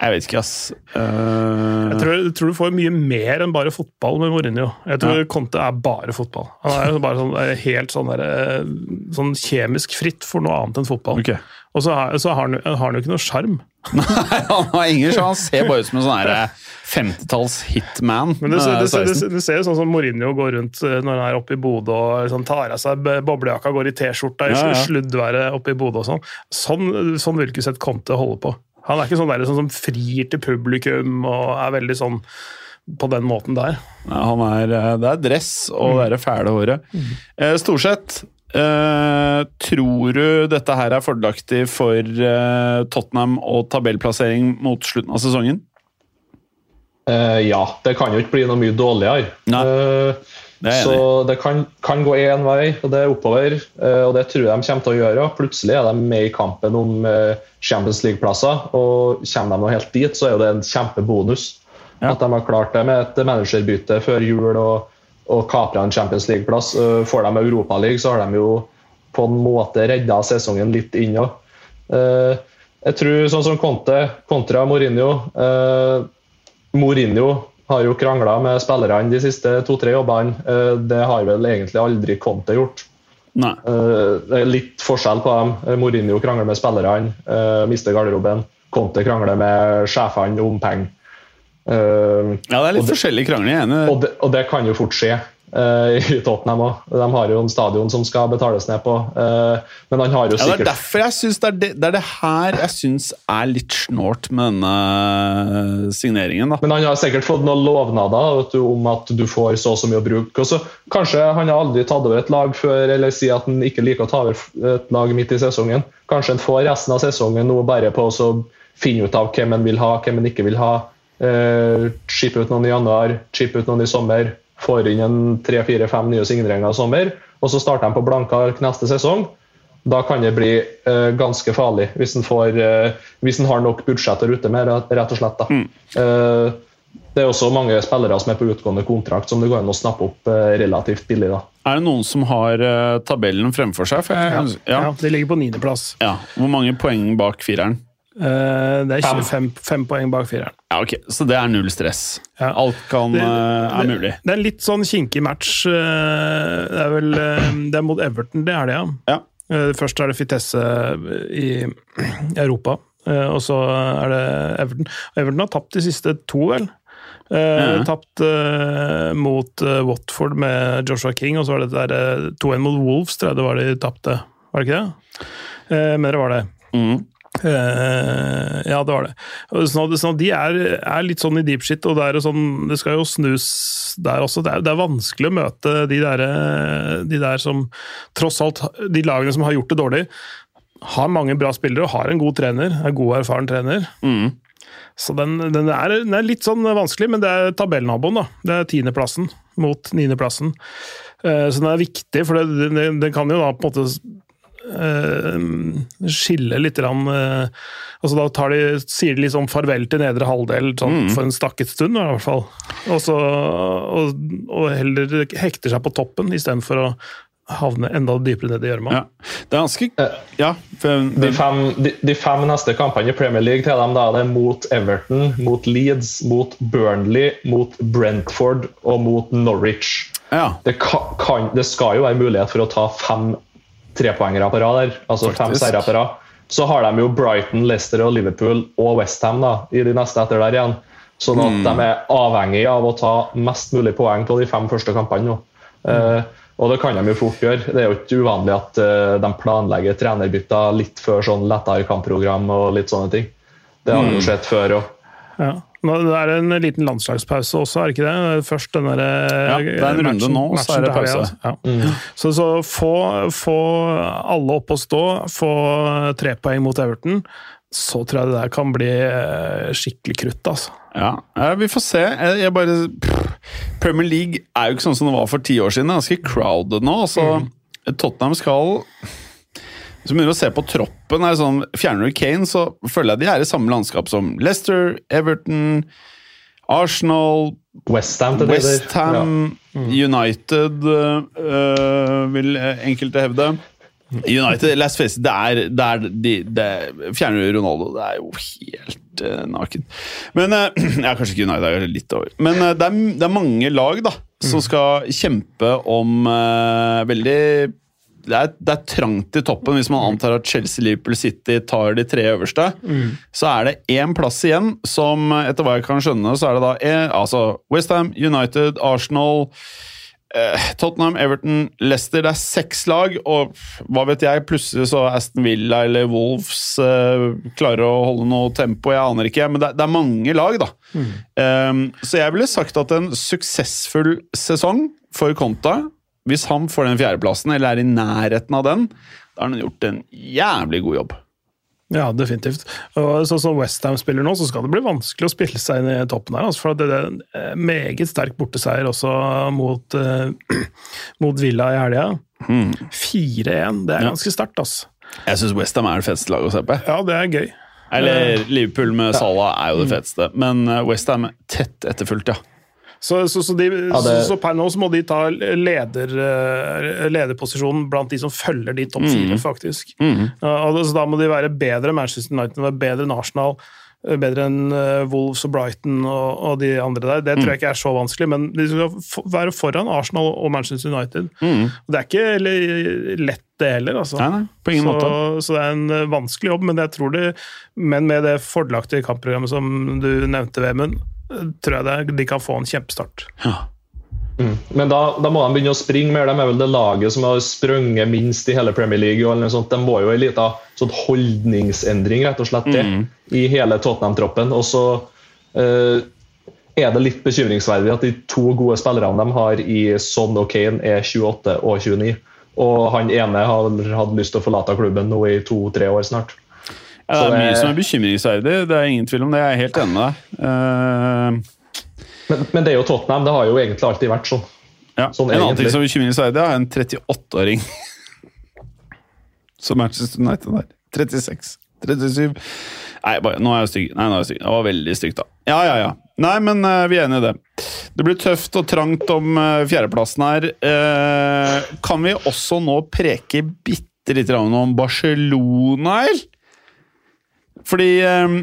Jeg vet ikke, ass. Uh... Jeg tror, jeg tror du får mye mer enn bare fotball med Mourinho. Jeg tror Ja. Conte er bare fotball. Han er jo bare sånn, er helt sånn, der, eh, sånn kjemisk fritt for noe annet enn fotball. Okay. Og så, er, så har, han, har han jo ikke noe sjarm. han har ingen sjanse. Han ser bare ut som en sånn eh, 50-talls hitman. Men du ser- eh, det, ser- det, 16. ser- det ser jo sånn som Mourinho går rundt eh, når han er oppe i Bodø og sånn, tar av seg boblejakka, går i T-skjorta i Ja, ja. sluddværet oppe i Bodø og sånn. Sånn, sånn vil ikke sett Conte holde på. Han er ikke sånn, der, sånn som frir til publikum og er veldig sånn på den måten der. Ja, han er, det er dress og det er fæle håret. Eh, Storsett, eh, tror du dette her er fordelaktig for uh, Tottenham og tabellplassering mot slutten av sesongen? Uh, ja, det kan jo ikke bli noe mye dårligere. Det så det kan, kan gå én vei, og det er oppover. og det tror jeg de kommer til å gjøre. Plutselig er de med i kampen om Champions League-plasser, og kommer de nå helt dit, så er jo det en kjempebonus. Ja. At de har klart det med et managerbytte før jul og, og kaprer en Champions League-plass. Eh, får de Europaliga, så har de jo på en måte redda sesongen litt inn òg. jeg tror sånn som Conte kontra Mourinho eh, Mourinho har jo krangla med spillerne de siste to-tre jobbene. Eh, Det har vel egentlig aldri Conte gjort. Nei. Eh, Det er litt forskjell på dem. Eh, Mourinho krangler med spillerne, eh, mister garderoben. Conte krangler med sjefene om penger. Uh, ja, det er litt forskjellig krangling. Og det, og det kan jo fort skje uh, i Tottenham òg. De har jo en stadion som skal betales ned på. Uh, men han har jo sikkert ja, Det er derfor jeg syns det, det, det er det her jeg syns er litt snålt med denne signeringen. da. Men han har sikkert fått noen lovnader du, om at du får så og så mye å bruke. Også, kanskje han har aldri tatt over et lag før, eller sier at han ikke liker å ta over et lag midt i sesongen. Kanskje han får resten av sesongen nå bare på å finne ut av hvem han vil ha, hvem han ikke vil ha. Uh, Skippe ut noen i januar, chip ut noen i sommer. Får inn en tre-fire-fem nye signeringer i sommer. Og så starter de på blanke ark neste sesong. Da kan det bli uh, ganske farlig, hvis en, får, uh, hvis en har nok budsjett å rute med, rett og slett. Mm. det er også mange spillere som er på utgående kontrakt, som det går an å snappe opp relativt billig. da. Er det noen som har tabellen fremfor seg? Jeg, ja. Ja. ja, det ligger på niendeplass. Ja. Hvor mange poeng bak fireren? Uh, det er 25 fem poeng bak fireren. Ja, ok, Så det er null stress. Ja. Alt kan, det, uh, er mulig. Det, det er litt sånn kinkig match. Uh, det er vel Det er mot Everton, det er det, ja. ja. først er det Fitesse i Europa, og så er det Everton. Everton har tapt de siste to, vel? Ja. Tapt mot Watford med Joshua King, og så var det der 2-1 mot Wolves, tror jeg det var de tapte. Var det ikke det? men det var det. Mm. Uh, ja, det var det. Så, så de er, er, litt sånn i deep shit, og det, er sånn, det skal jo snus der også. Det er, det er vanskelig å møte de der, de der, som tross alt De lagene som har gjort det dårlig, har mange bra spillere og har en god trener. Er god, erfaren trener. Mm. Så den, den, er, den, er, litt sånn vanskelig, men det er tabellnaboen, da. Det er tiendeplassen mot niendeplassen. Uh, så den er viktig, for den kan jo da på en måte skille litt rann, uh, altså Da de, sier de liksom farvel til nedre halvdel sånn, mm. for en stakket stund, i hvert fall. Og, så, og, og heller hekter seg på toppen istedenfor å havne enda dypere ned i gjørma. Ja. Det er ganske ja, for, de, fem, de, de, fem, neste kampene i Premier League til dem da, det er mot Everton, mot Leeds, mot Burnley, mot Brentford og mot Norwich. Ja. Det, kan, det, skal jo være mulighet for å ta fem trepoengere på rad der. Altså Faktisk. fem seire på rad. Så har de jo Brighton, Leicester og Liverpool og Westham i de neste etter der igjen. Sånn at mm. de er avhengig av å ta mest mulig poeng på de fem første kampene nå. Mm. Uh, og det kan de jo fort gjøre. Det er jo ikke uvanlig at uh, de planlegger trenerbytter litt før sånn lettere kampprogram og litt sånne ting. Det har vi jo mm. sett før òg. Ja. Det er en liten landslagspause også, er det ikke det? Først denne Ja, det er en runde nå, så er det pause. Ja. Mm. Så, så få, få, alle opp og stå, få tre poeng mot Everton. Så tror jeg det der kan bli eh, skikkelig krutt, altså. Ja, vi får se. Jeg bare Premier League er jo ikke sånn som det var for ti år siden. Det er ganske crowded nå. Altså, mm. Tottenham skal hvis du begynner å se på troppen, her, sånn, fjerner du Kane, så føler jeg de er i samme landskap som Leicester, Everton, Arsenal Westham, West ja. Mm. United, øh, vil enkelte hevde. United, let's face it, det er, det er de, det, Fjerner du Ronaldo, det er jo helt uh, naken. Men uh, ja, Kanskje ikke United jeg er litt over. Men uh, det, er, det, er, mange lag da, som mm. skal kjempe om veldig det er, det er, trangt i toppen hvis man antar at Chelsea, Liverpool, City tar de tre øverste. Mm. Så er det én plass igjen som, etter hva jeg kan skjønne, så er det da er, altså Westham, United, Arsenal, eh, Tottenham, Everton, Leicester. Det er seks lag, og hva vet jeg, plutselig så Aston Villa eller Wolves eh, klarer å holde noe tempo. Jeg aner ikke, men det, det er mange lag, da. Mm. Um, så jeg ville sagt at en suksessfull sesong for Conta hvis han får den fjerdeplassen, eller er i nærheten av den, da har han gjort en jævlig god jobb. Ja, definitivt. Og Sånn som Westham spiller nå, så skal det bli vanskelig å spille seg inn i toppen her. Altså, for det er en meget sterk borteseier også mot, uh, mot Villa i helga. Mm. 4-1, det er ja. ganske sterkt, altså. Jeg syns Westham er det feteste laget å se på. Ja, det er gøy. Eller Liverpool med Salah er jo det mm. feteste, men eh, Westham tett etterfulgt, ja. Så, så, så, de, ja, det... så, per nå så må de ta leder, eh, lederposisjonen blant de som følger de topp fire, mm. faktisk. Mm. Og, så da må de være bedre Manchester United, være bedre enn Arsenal, eh, bedre enn uh, Wolves og Brighton og, og, de andre der. Det tror jeg mm. ikke er så vanskelig, men de skal være foran Arsenal og Manchester United. Mm. Det er ikke lett det heller. Altså. Nei, nei, på ingen så, måte. så det er en eh, vanskelig jobb, men jeg tror det Men med det fordelaktige kampprogrammet som du nevnte, Vemund, eh, tror jeg det, de kan få en kjempestart. Ja. Mm. Men da, da må de begynne å springe mer. De er vel det laget som har sprunget minst i hele Premier League. og noe sånt. De må jo en liten sånn holdningsendring rett og slett til Mm. i hele Tottenham-troppen. Og så eh, er det litt bekymringsverdig at de to gode spillerne de har i Son og Kane, er 28 og 29. Og han ene har hatt lyst til å forlate klubben nå i to-tre år snart. Ja, det er mye som er bekymringsverdig, det er ingen tvil om det. Jeg er helt enig med deg. Eh, Men, men det er jo Tottenham. Det har jo egentlig alltid vært sånn. ja. Sånn en annen ting som er bekymringsverdig, er en 38-åring. Som Manchester United der. 36. 37. Nei, bare, nå er jeg stygg. Nei, nå er jeg stygg. Det var veldig stygt, da. Ja, ja, ja. Nei, men uh, vi er enige i det. Det blir tøft og trangt om uh, fjerdeplassen her. Uh, kan vi også nå preke bitte lite grann om Barcelona, eller? Fordi eh,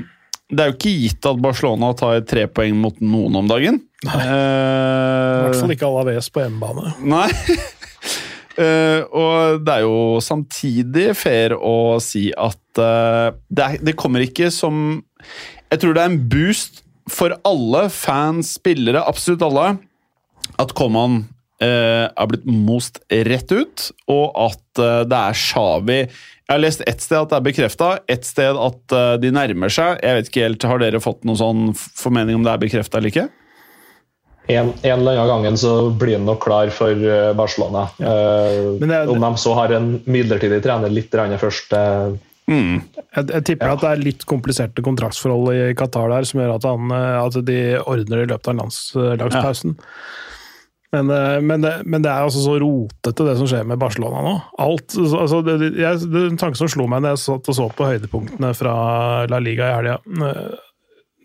det er jo ikke gitt at Barcelona tar tre poeng mot noen om dagen. I Eh, hvert fall ikke Alaves på hjemmebane. Nei. uh, og det er jo samtidig fair å si at uh, det, er, det kommer ikke som Jeg tror det er en boost for alle, fans, spillere, absolutt alle, at Coman eh, har blitt most rett ut, og at uh, det er Shawi Jeg har lest ett sted at det er bekrefta, ett sted at uh, de nærmer seg. Jeg vet ikke helt, Har dere fått noen sånn formening om det er bekrefta eller ikke? En, en eller annen gangen så blir han nok klar for Barcelona. Ja. Men det er- om de så har en midlertidig trener litt først Mm. Jeg, jeg tipper at det er litt kompliserte kontraktsforhold i Qatar der, som gjør at, han, at de ordner i løpet av landslagspausen. Men, eh, men, det, men det er altså så rotete, det som skjer med Barcelona nå. Alt, altså det, jeg, det en tanke som slo meg da jeg satt og så på høydepunktene fra La Liga i helga. Eh,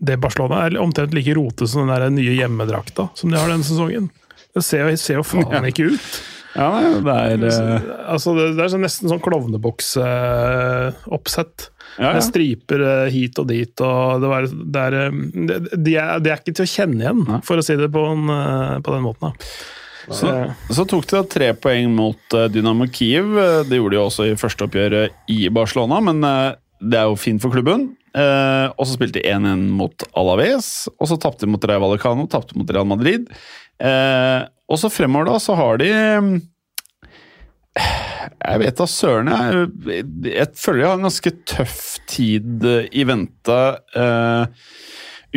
Det Barcelona er omtrent like rotete som den der nye hjemmedrakta som de har denne sesongen. Det ser ser jo faen ikke ut. Ja, det er eh, Altså, det, er nesten sånn klovnebukseoppsett. Ja, ja. Striper eh, hit og dit. og det var, det er, eh, det, de, er, de er ikke til å kjenne igjen, for å si det på, en, eh, på den måten. Da. Så, så tok de da tre poeng mot Dynamo Kiev. Det gjorde de også i første oppgjøret i Barcelona, men det er jo fint for klubben. Eh, og så spilte de 1-1 mot Alaves, og så tapte de mot Rayo Vallecano, tapte mot Real Madrid. Eh, og så fremover da, så har de Jeg vet da søren, jeg, jeg føler jeg har en ganske tøff tid eh, i vente. Uh,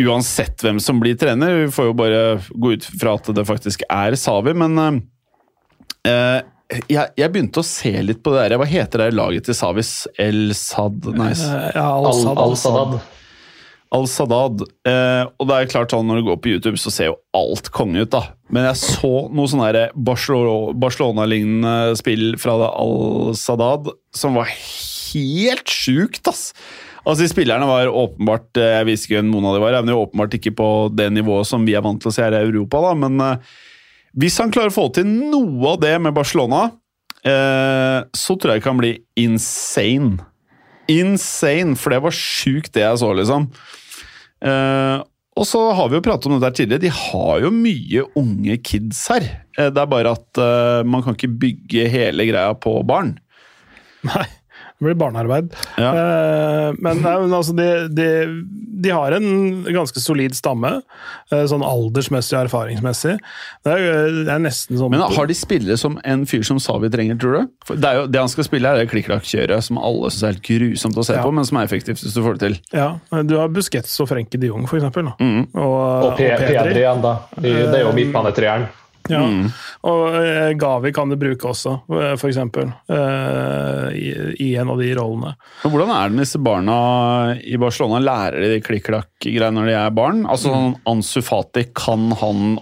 uansett hvem som blir trener. Vi får jo bare gå ut fra at det faktisk er Savi, men uh, jeg, jeg begynte å se litt på det der. Hva heter det laget til Savis? El Sad Nei, Ja, Al Al- Al-Sadad. Al Sadad. Eh, og det er klart sånn, Når du går på YouTube, så ser jo alt konge ut. da. Men jeg så noe sånn Barcelona-lignende spill fra Al Sadad som var helt sjukt, ass! Altså, de Spillerne var åpenbart eh, Jeg visste ikke hvem noen av de var, men de var åpenbart ikke på det nivået som vi er vant til å se her i Europa. da, Men eh, hvis han klarer å få til noe av det med Barcelona, eh, så tror jeg det kan bli insane. Insane, for det var sjukt det jeg så, liksom. Eh, og så har vi jo pratet om det der tidligere, de har jo mye unge kids her. Eh, det er bare at uh, man kan ikke bygge hele greia på barn. Nei, det blir barnearbeid. Ja. Uh, men nei, men altså, de, de, de har en ganske solid stamme, uh, sånn aldersmessig og erfaringsmessig. Det er, det er nesten sånn Men har de spillere som en fyr som Savi trenger, tror du? For det, er jo, det han skal spille, er det klikk-klakk-kjøret som alle syns er helt grusomt å se Ja. på, men som er effektivt hvis du får det til. Ja, Du har Busquets og Frenkie de Jong, for eksempel. Da. Mm. Og, Og P- Pedri igjen, da. De- Det er jo midtbanetreeren. Ja. Mm. Og eh, Gavi kan du bruke også, f.eks. for eksempel. eh, i, I en av de rollene. Men hvordan er det med disse barna i Barcelona? Lærer de klikk-klakk-greiene når de er barn? Altså mm. Ansu Fati, kan han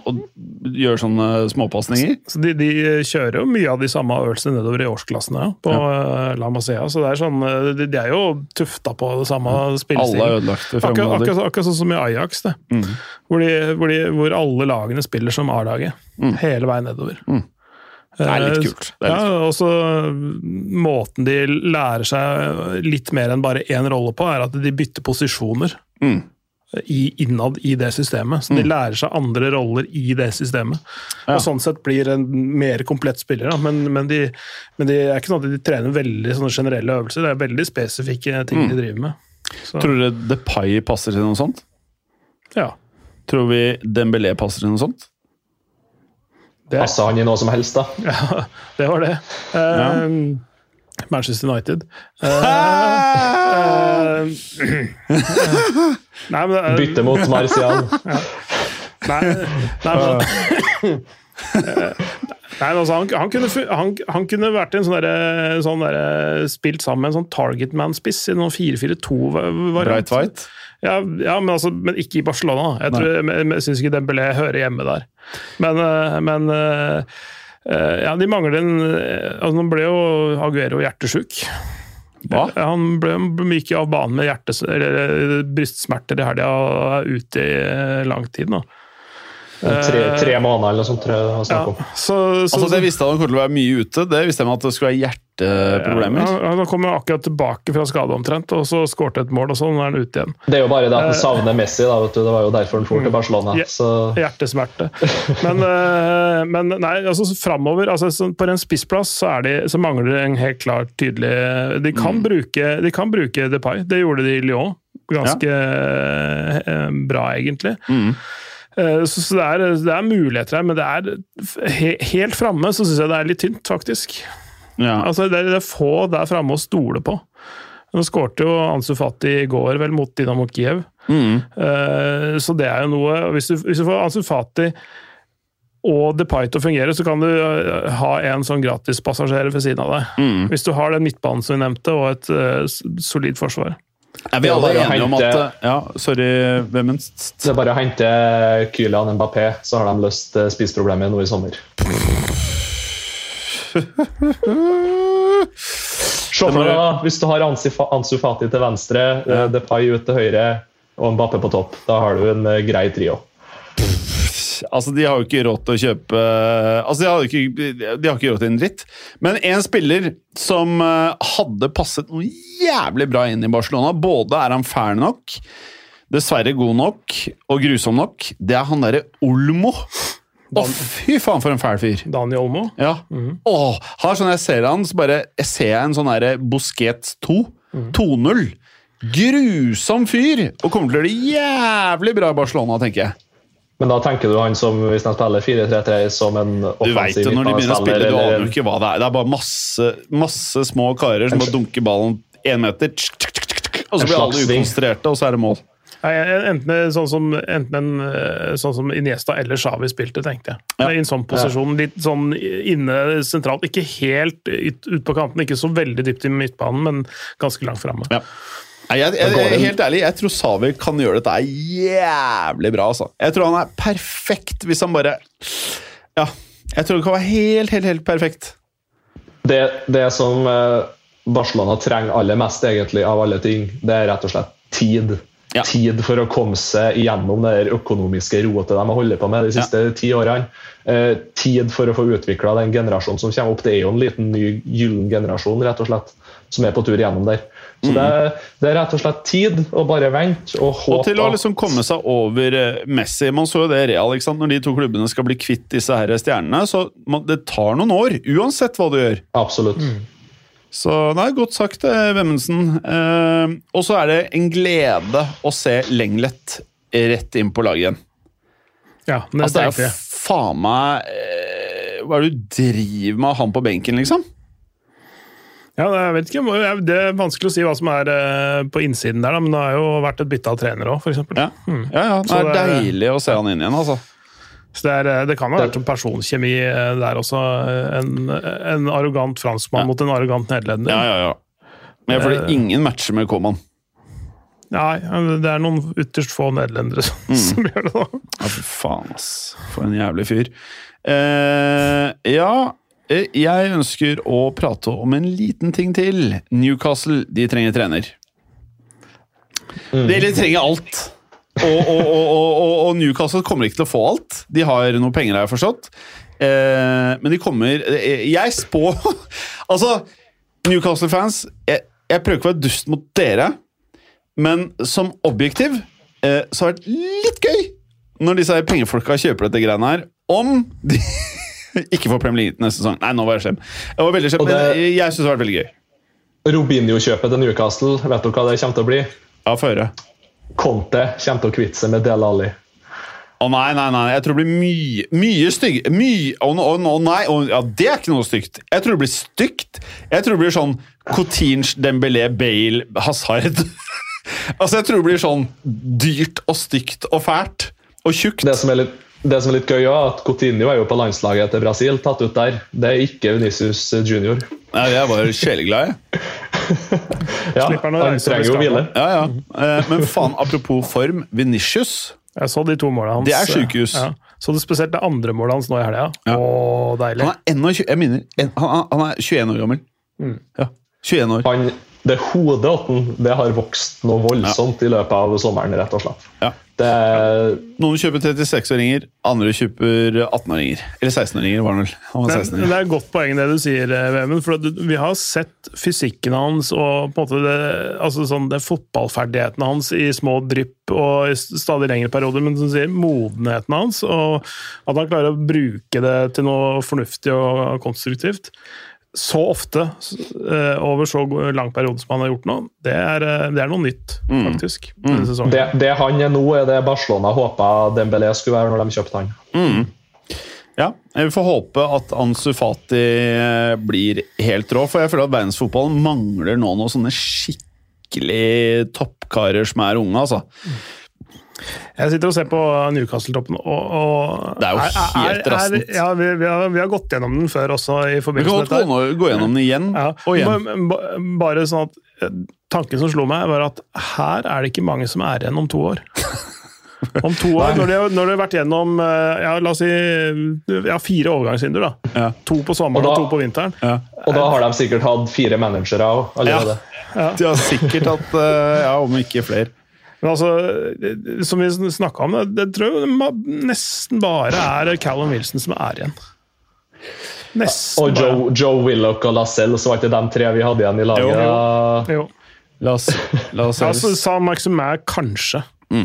gjøre sånne småpasninger? Så de, de kjører jo mye av de samme øvelsene nedover i årsklassene ja, på eh, La Masea. Så det er sånn, eh, de, de er jo tufta på det samme Alle er spillestilen. ødelagte Akkurat, akkurat, akkurat sånn som i Ajax, det. Mm. Hvor, de, hvor, hvor alle lagene spiller som A-laget. Hele veien nedover. Mm. Det er litt Eh, kult. Er litt ja, og så Måten de lærer seg litt mer enn bare én rolle på, er at de bytter posisjoner. Mm. i, innad i det systemet. Så de lærer seg andre roller i det systemet. Ja. Og sånn sett blir en mer komplett spiller. Da. Men, men, de, men de er ikke sånn at de trener veldig generelle øvelser, det er veldig spesifikke ting de driver med. Så, Tror dere Depay passer til noe sånt? ja, Tror vi Dembélé passer til noe sånt? Det, Passa han i noe som helst, da? ja, det var det. Eh, Manchester United. Uh, eh, nei, men er- Bytte mot Marcial. Nei, nei, men, nei, men altså, han, han, kunne, han, han kunne vært en sånn derre sånn derre- spilt sammen med en sånn target man-spiss i noen 4-4-2-variant. Bright White? Ja, ja men, altså, men ikke i Barcelona. Jeg, tror, jeg, jeg syns ikke Dembélé hører hjemme der. Men, eh, men eh, eh, ja, de mangler en altså, Nå ble jo Aguero hjertesjuk. Hva? Han ble, ble av banen med hjertes, eller, brystsmerter i helga og er ute i lang tid nå. Tre, tre måneder eller noe sånt, tror jeg det om. Ja, så, så, Altså, det visste han kom til å være mye ute. Det visste jeg med at det skulle være hjerteproblemer. Ja, han kom jo akkurat tilbake fra skade omtrent, og så skårte et mål, og sånn er han ute igjen. Det er jo bare det at han savner Messi, da, vet du. Det var jo derfor han dro til Barcelona. Så Hjertesmerte. Men, eh, men nei, altså framover altså, På en spissplass så, er de, så mangler det en helt klart tydelig De kan, bruke, de kan bruke Depay. Det gjorde de i Lyon. Ganske ja. bra, egentlig. Eh, Så, så det, er, det er muligheter her, men det er he, helt framme så syns jeg det er litt tynt, faktisk. Ja. Altså, det, er, det er få der framme å stole på. Nå skårte jo Ansu Fati i går vel mot Dinamo Kiev. Mm. Eh, Så det er jo noe Hvis du, hvis du får Ansu Fati og Depay til å fungere, så kan du eh, ha en sånn gratispassasjer ved siden av deg. Mm. Hvis du har den midtbanen som vi nevnte, og et uh, solid forsvar. Er vi alle enige om at Ja, sorry, Vemmenst. det er bare å hente Kylian Mbappé, så har de løst eh, spiseproblemet nå i sommer. Se for deg hvis du har Ansu Fati til venstre, ja. Depay ut til høyre og Mbappé på topp. Da har du en eh, grei trio. Altså, De har jo ikke råd til å kjøpe Altså, De har, ikke, de har ikke råd til en dritt. Men en spiller som eh, hadde passet noe jævlig bra inn i Barcelona Både er han fæl nok, dessverre god nok og grusom nok. Det er han derre Olmo. Å, fy faen, for en fæl fyr! Dani Olmo. Ja. Åh, har sånn jeg ser han, så bare jeg ser jeg en sånn derre Busquets 2. 2-0. Grusom fyr! Og kommer til å gjøre det jævlig bra i Barcelona, tenker jeg. Men da tenker du han som, hvis han spiller 4-3-3, som en offensiv Du vet jo når de begynner å spille, du aner jo ikke hva det er. Det er bare masse, masse små karer som bare dunker ballen én meter, og så blir alle ukonsentrerte, og så er det mål. Nei, Enten, sånn som, enten en, eh, sånn som Iniesta eller Xavi spilte, tenkte jeg. Ja. I en sånn posisjon, litt sånn inne sentralt. Ikke helt ut, ut på kanten, ikke så veldig dypt i midtbanen, men ganske langt framme. Ja. Nei, jeg, jeg, jeg, helt ærlig, jeg tror Savi kan gjøre dette jævlig bra. Altså. Jeg tror han er perfekt hvis han bare Ja. Jeg tror det kan være helt, helt, helt perfekt. Det, det som eh, Barcelona trenger aller mest egentlig av alle ting, det er rett og slett tid. Ja. Tid for å komme seg gjennom det der økonomiske rotet de har holdt på med de siste ti årene. Eh, tid for å få utvikla den generasjonen som kommer opp. Det er jo en liten ny gyllen generasjon rett og slett, som er på tur gjennom der. Så det, det er rett og slett tid å bare vente og håpe. Og til å liksom komme seg over eh, Messi Man så jo det i Real, ikke sant? når de to klubbene skal bli kvitt disse her stjernene. Så man, det tar noen år, uansett hva du gjør. Absolutt. Så nei, godt sagt, eh, Vemmensen. Eh, og så er det en glede å se Lenglet rett inn på laget igjen. Ja, det Altså, det er jo faen meg eh, Hva er det du driver med han på benken, liksom? Ja, jeg vet ikke, Det er vanskelig å si hva som er eh, på innsiden der, men det har jo vært et bytte av trener òg, f.eks. Ja, ja, ja det er det er- deilig å se han inn igjen, altså. Så det, er, eh, det kan ha vært en personkjemi eh, der også. En, en arrogant franskmann Ja. mot en arrogant nederlender. Ja, ja, ja. Men jeg føler ingen matcher med Koman. Nei, det er noen ytterst få nederlendere som, Mm. som gjør det. da. Ja, for faen, ass. For en jævlig fyr. Eh, ja, jeg ønsker å prate om en liten ting til. Newcastle, de trenger trener. De, de trenger alt. Og, og, og, og, Newcastle kommer ikke til å få alt. De har noe penger, har jeg forstått. Eh, men de kommer eh, Jeg spår Altså, Newcastle-fans jeg, jeg prøver ikke å være dust mot dere, men som objektiv eh, så har det vært litt gøy når disse pengefolka kjøper dette greiene her, om de ikke får Premier League neste sesong. Nei, nå var jeg slem. Jeg var veldig det- men jeg syns det har vært veldig gøy. Robinho-kjøpet til Newcastle, vet dere hva det kommer til å bli? Ja, få høre. Conte kommer til å kvitte seg med Del Alli. Å nei, nei, nei. Jeg tror det blir mye, mye stygg Mye Å å, å, nei, å, ja, det er ikke noe stygt. Jeg tror det blir stygt. Jeg tror det blir sånn Coutinge, Dembélé, Bale, Hazard. altså, jeg tror det blir sånn dyrt og stygt og fælt. Og tjukt. Det som er litt, det som er litt gøy, er at Coutinho er jo på landslaget til Brasil, tatt ut der. Det er ikke Venicius junior. Nei, jeg var sjeleglad, jeg. Ja, han trenger jo hvile. Ja, ja. Eh, Men faen, apropos form. Venicius Jeg så de to målene hans. Det er sykehus. Ja. Så det spesielt det andre målet hans nå i helga. Ja. Å, deilig. Han er 21, jeg minner, en- han, han er 21 år gammel. Ja, 21 år. Han, det hodet åtten, det har vokst noe voldsomt i løpet av sommeren, rett og slett. Ja. Det er Noen kjøper 36-åringer, andre kjøper 18-åringer. Eller 16-åringer, var han vel. Han var Men det er et godt poeng det du sier, eh, Vemund. For vi har sett fysikken hans og på en måte det, altså sånn det fotballferdighetene hans i små drypp og i stadig lengre perioder, men som du sier, modenheten hans, og at han klarer å bruke det til noe fornuftig og konstruktivt så ofte uh, over så lang periode som han har gjort nå, det er, eh, det er noe nytt, faktisk. denne sesongen. det, det han er nå, er det Barcelona håpa Dembélé skulle være når de kjøpte han. Ja, Vi får håpe at Ansu Fati eh, blir helt rå, for jeg føler at verdensfotballen mangler nå noen sånne skikkelig toppkarer som er unge, altså. Jeg sitter og ser på Newcastle-toppen, og, og Det er jo helt rastent. ja, vi, vi, har, vi har gått gjennom den før også, i Vi kan godt gå, gå gjennom den igjen Ja, og igjen. ba- ba- Bare sånn at eh, Tanken som slo meg, var at her er det ikke mange som er igjen om to år. Om to år, når de, har- når de har vært gjennom eh, ja, la oss si, ja, fire overgangsvinduer. da. Ja. To på sommeren Og og, to på vinteren. Ja. Og da har de sikkert hatt fire managere òg, Ja. De har sikkert hatt eh, Ja, om ikke flere. Men altså, som vi snakka om, det, det tror jeg nesten bare er Callum Wilson som er igjen. Nesten Og Joe, Joe Willoch og Lascelles, så var ikke de tre vi hadde igjen i laget. Jo, Jo. La oss, la oss Altså, Sa Maximair kanskje. Ja,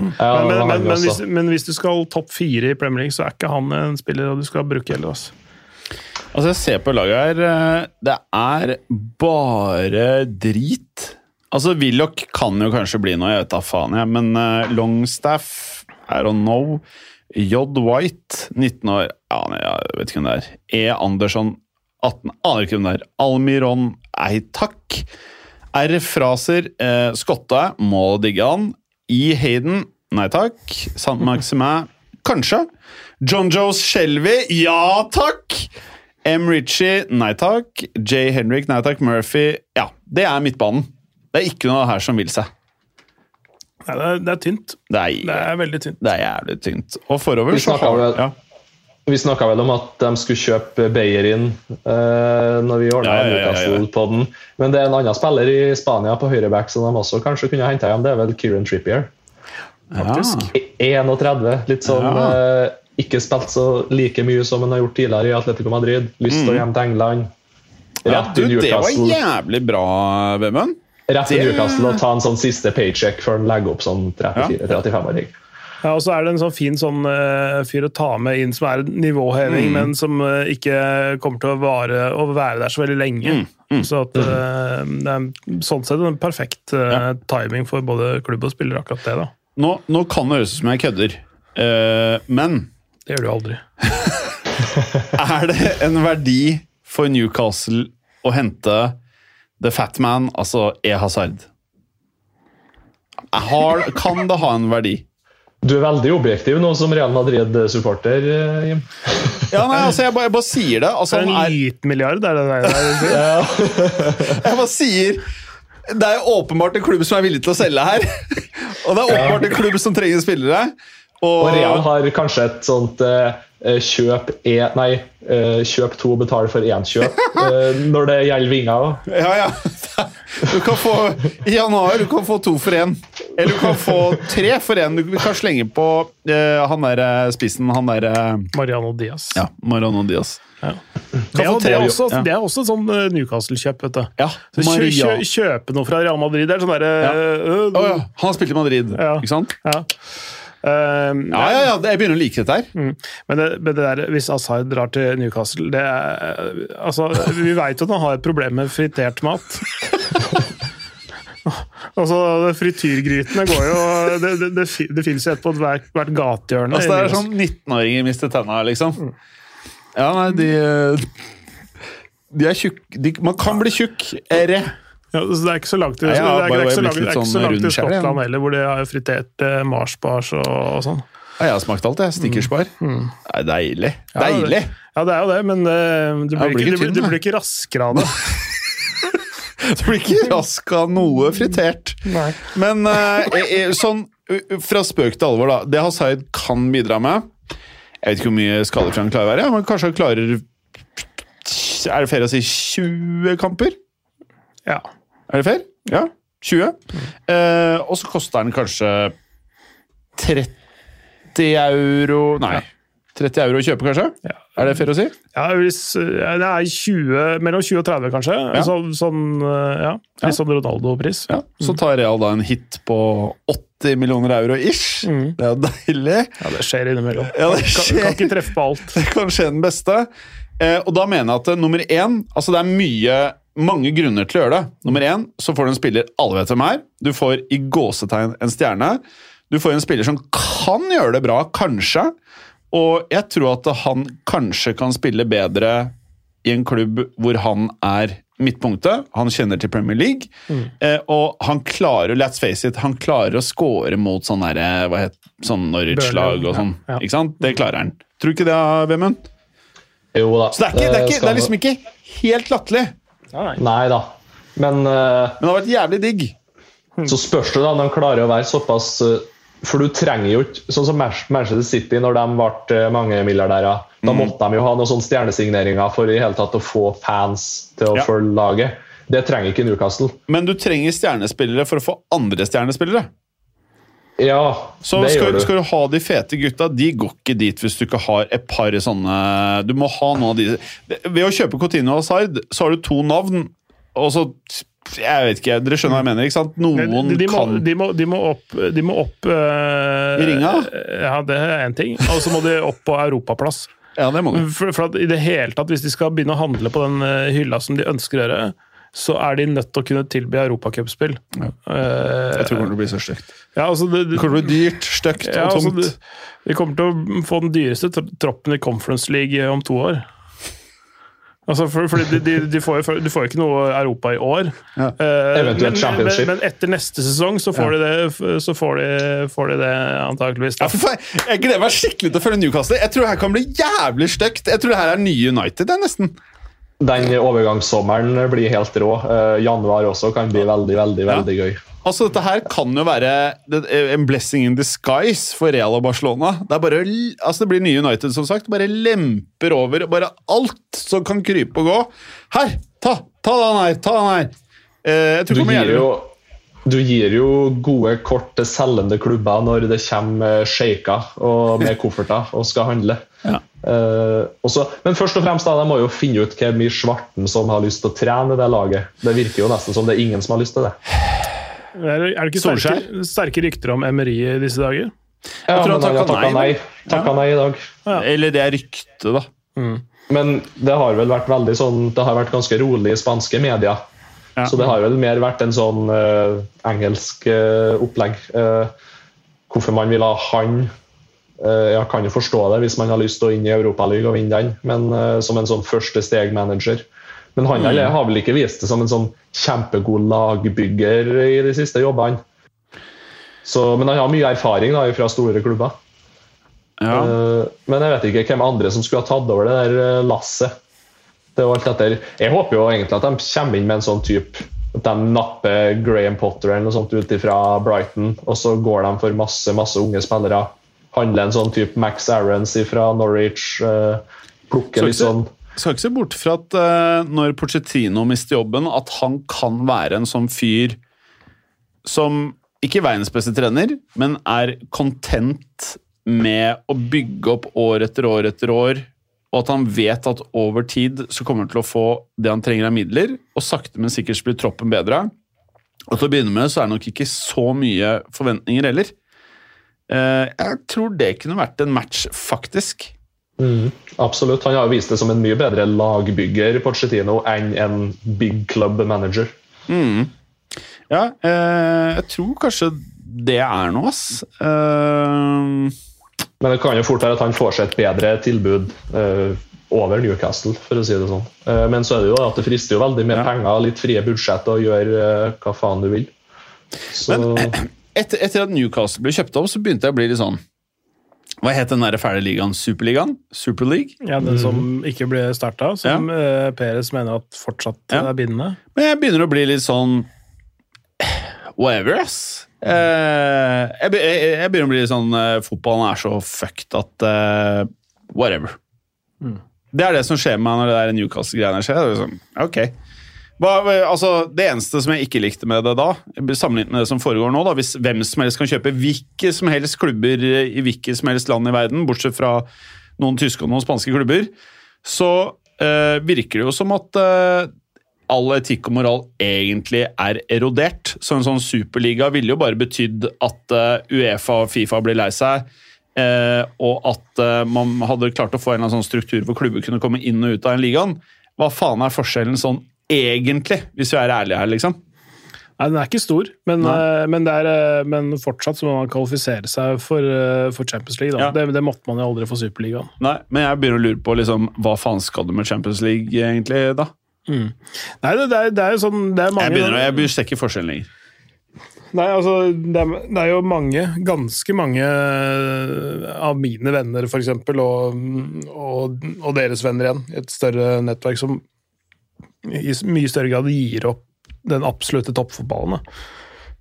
Men, men, men, men, hvis, men hvis du skal topp fire i Premier League, så er ikke han en spiller du skal bruke heller. Altså. Altså, jeg ser på laget her. eh, Det er bare drit. Altså, Willoch kan jo kanskje bli noe, jeg vet da faen, jeg. Men uh, Longstaff, I don't know. J. White, 19 år. Ja, nei, jeg vet ikke hvem det er. E. Andersson, 18. Aner ikke hvem det er. Almiron ei takk. R. Fraser, eh, Skotte, må digge han. I. Hayden, nei takk. Sant Maximin, kanskje. John Joes Shelby, ja takk! M. Ritchie, nei takk. J. Henrik, nei takk. Murphy, ja. Det er midtbanen. Det er ikke noe her som vil seg. Nei, det, er, det er tynt. Det er, Det er veldig tynt. det er jævlig tynt. Og forover så har vel- ja. Vi snakka vel om at de skulle kjøpe Beyerin eh, når vi ordna Ja, ja, ja, ja, ja. Newcastle-podden. Men det er en annen spiller i Spania på høyreback som de også kanskje kunne henta hjem. Det er vel Kieran Trippier. Faktisk. I- 31. Litt sånn Ja. eh, Ikke spilt så like mye som han har gjort tidligere i Atletico Madrid. Lyst til å hjem til England. Rett Ja, du, det var jævlig bra, Vemund. Rett til Newcastle og ta en sånn siste paycheck før han legger opp som 34-35-åring. Ja, og så er det en sånn fin sånn uh, fyr å ta med inn som er nivåheving, men som uh, ikke kommer til å, vare, å være der så veldig lenge. Så at uh, det er sånn sett en perfekt ja. timing for både klubb og spiller, akkurat det. da. Nå, nå kan det høres ut som jeg kødder, eh, men Det gjør du aldri. er det en verdi for Newcastle å hente The Fat Man, altså E. Hazard? Har, kan det ha en verdi? Du er veldig objektiv nå som Real Madrid-supporter, eh, Jim. Ja, nei, altså, jeg bare, jeg bare sier det. Altså, er en er, liten milliard, er det det der? jeg bare sier Det er jo åpenbart en klubb som er villig til å selge her. Og det er åpenbart en klubb som trenger spillere. Og Og, Real har kanskje et sånt eh, kjøp e, Nei, eh, kjøp to, betal for én kjøp, eh, når det gjelder vinger. Ja, ja. Du kan få I januar du kan få to for én. Eller du kan få tre for én. Du kan slenge på uh, han der eh, spissen, han der eh, Mariano Diaz. Ja, Mariano Diaz. Ja. Det, er- det, er også, et det er også sånn eh, Newcastle-kjøp, vet du. Ja, kjø, kjø, kjøpe noe fra Real Madrid, det er sånn derre Ja. øh, oh, ja, han har spilt i Madrid, Ja. ikke sant? ja. Um, Ja, ja, ja, jeg begynner å like dette her. Mm. Men, det, det der, hvis Asaid drar til Newcastle det er, altså, Vi vet jo at han har et problem med fritert mat. altså, Frityrgrytene går jo Det, det, det, det fins jo et på hvert, hvert gatehjørne. Altså, det er sånn 19-åringer mister tenna, liksom. Ja, nei, de De er tjukke Man kan bli tjukk. Re. Ja, så Det er ikke så langt til, sånn Skottland heller, hvor de har fritert eh, marsbars og, og sånn. Ja, jeg har smakt alt, jeg. Snickersbar. Det er deilig. Ja, Deilig! det- Ja, det er jo det, men uh, du blir, ikke, tynn, du, du blir ikke raskere av det. Du blir ikke rask av noe fritert. Nei. Men uh, sånn fra spøk til alvor, da. Det Hasaid kan bidra med Jeg vet ikke hvor mye skadefri han klarer å være, men kanskje han klarer Er det fair å si 20 kamper? Ja. Er det fair? Ja. 20. Eh, og så koster den kanskje 30 euro Nei. 30 euro å kjøpe, kanskje? Ja. Er det fair å si? Ja, hvis, ja, det er 20, mellom 20 og 30, kanskje. Ja. Så, sånn, eh, ja, Ja. Litt sånn Ronaldo-pris. Ja. Så tar Real da en hit på 80 millioner euro ish. Mm. Det er jo deilig. Ja, det skjer innimellom. Ja, det Kan, skjer. kan ikke treffe på alt. Det kan skje den beste. Eh, og da mener jeg at eh, nummer én Altså, det er mye mange grunner til å gjøre det. Nummer én så får du en spiller alle vet hvem er. Du får i gåsetegn en stjerne. Du får en spiller som kan gjøre det bra, kanskje. Og jeg tror at han kanskje kan spille bedre i en klubb hvor han er midtpunktet. Han kjenner til Premier League. Eh, og han klarer, let's face it, han klarer å score mot sånn derre Hva het sånn Norwich-lag og sånn. ja, ja. Ikke sant? Det klarer han. Tror du ikke det, Vemund? Jo da. Så det er, ikke, det, er ikke, det er liksom ikke helt latterlig, Nei da. Men uh, men det har vært jævlig digg. så spørs det da om de klarer å være såpass uh, For du trenger jo ikke Sånn som Manchester City, når de ble mangemilliardærer. Da måtte Mm. måtte de jo ha noen sånne stjernesigneringer for i hele tatt å få fans til å Ja. følge laget. Det trenger ikke Newcastle. Men du trenger stjernespillere for å få andre stjernespillere. Ja, Så det skal, gjør du. skal du ha de fete gutta, de går ikke dit hvis du ikke har et par sånne Du må ha noen av de Ved å kjøpe Coutinho og Hazard, så har du to navn, og så Jeg vet ikke, dere skjønner hva jeg mener, ikke sant? Noen De, de, må, kan de, må, de må opp, de må opp eh, I ringa? Ja, det er én ting. Og så må de opp på europaplass. Ja, det må de. For, for at i det hele tatt, Hvis de skal begynne å handle på den eh, hylla som de ønsker å gjøre, så er de nødt til å kunne tilby europacupspill. Ja. Eh, Jeg tror det kommer til å bli så stygt. ja, altså, det, Det kommer til å bli dyrt, stygt ja, og altså, tungt. det, vi kommer til å få den dyreste troppen i Conference League om to år. Altså, for, for de, de, de, får jo, de får jo ikke noe Europa i år. Ja. Eh, men, men, men etter neste sesong så får, de, det, så får, de, får de det antakeligvis. Ja, for jeg gleder meg skikkelig til å følge Newcastle. Jeg tror det her kan bli jævlig stygt. Jeg tror det her er nye United, jeg, nesten. Den overgangssommeren blir helt rå. Eh, januar også kan bli veldig, veldig, Ja. veldig gøy. Altså, Dette her kan jo være en blessing in disguise for Real og Barcelona. Det bare, altså det blir nye United, som sagt. Bare lemper over bare alt som kan krype og gå. Her! Ta, ta den her! Ta den her! Eh, Du gir, jo, du gir jo gode kort til selgende klubber når det kommer sjeiker med kofferter og skal handle. Ja. Eh, også, men først og fremst da, de må jo finne ut hvor mye svarten som har lyst til å trene det laget. Det virker jo nesten som det er ingen som har lyst til det. Er, det- er det ikke sterke, sterke rykter om Emery i disse dager? Ja, tror han takka nei, nei, takket nei i dag. Eller det er rykte, da. Men det har vel vært veldig sånn Det har vært ganske rolig i spanske medier. Ja. Så det har vel mer vært en sånn uh, engelsk uh, opplegg. Eh, hvorfor man vil ha han Jeg kan jo forstå det hvis man har lyst til å inn i Europaligaen og vinne den, men eh, som en sånn første steg-manager. Men han Mm. har vel ikke vist det som en sånn kjempegod lagbygger i de siste jobbene. Så, men han har mye erfaring da, fra store klubber. Ja. Eh, Men jeg vet ikke hvem andre som skulle ha tatt over det der eh, lasset. Det var alt etter. Jeg håper jo egentlig at de kommer inn med en sånn type at de napper Graham Potter eller noe sånt ut fra Brighton, og så går de for masse masse unge spillere. Handler en sånn type Max Aarons fra Norwich. Plukke Plukker litt sånn Skal ikke se bort fra at uh, når Pochettino mister jobben, at han kan være en sånn fyr som ikke er verdens beste trener, men er content med å bygge opp år etter år etter år og at han vet at over tid så kommer han til å få det han trenger av midler, og sakte, men sikkert blir troppen bedre. Og til å begynne med så er det nok ikke så mye forventninger heller. Eh, jeg tror det kunne vært en match, faktisk. Mm, absolutt. Han har jo vist det som en mye bedre lagbygger Pochettino enn en big club manager. Mm. Ja, eh, jeg tror kanskje det er noe, ass. Eh, Men det kan jo fort være at han får seg et bedre tilbud eh, over Newcastle, for å si det sånn. Eh, men så er det jo at det frister jo veldig med Ja. penger, litt frie budsjett og gjør eh, hva faen du vil. Så etter, etter at Newcastle ble kjøpt opp, så begynte jeg å bli litt sånn Hva het den fæle ligaen? Superligaen? Super League? Ja, Den som ikke ble starta, som ja. Peres mener at fortsatt Ja. er bindende. Men jeg begynner å bli litt sånn Whatever, ass. Eh, jeg, be- jeg, jeg begynner å bli litt sånn eh, Fotballen er så fucked at uh, Whatever. Det er det som skjer med meg når det der Newcastle-greiene skjer. Det er liksom, ok. Hva, altså, det eneste som jeg ikke likte med det da, sammenlignet med det som foregår nå, da, hvis hvem som helst kan kjøpe hvilke som helst klubber i hvilket som helst land i verden, bortsett fra noen tyske og noen spanske klubber, så eh, virker det jo som at eh, all etikk og moral egentlig er erodert. Så en sånn superliga ville jo bare betydd at eh, Uefa og Fifa blir lei seg, eh, og at eh, man hadde klart å få en eller annen sånn struktur hvor klubber kunne komme inn og ut av den ligaen. Hva faen er forskjellen sånn egentlig, hvis vi er ærlige her, liksom? Nei, Den er ikke stor, men, eh, men, det er, eh, men fortsatt så må man kvalifisere seg for, eh, for Champions League. Ja. Det, det måtte man jo aldri for Superligaen. Nei, men jeg begynner å lure på liksom, hva faen skal du med Champions League egentlig, da? Nei, det, det, er, det er jo sånn det er mange, Jeg begynner, jeg begynner å stikke forskjellen lenger. Nei, altså, det er, det er jo mange, ganske mange av mine venner, eksempel, og, og, og deres venner igjen, i et større nettverk som i mye større grad gir opp den absolutte toppfotballen. Da.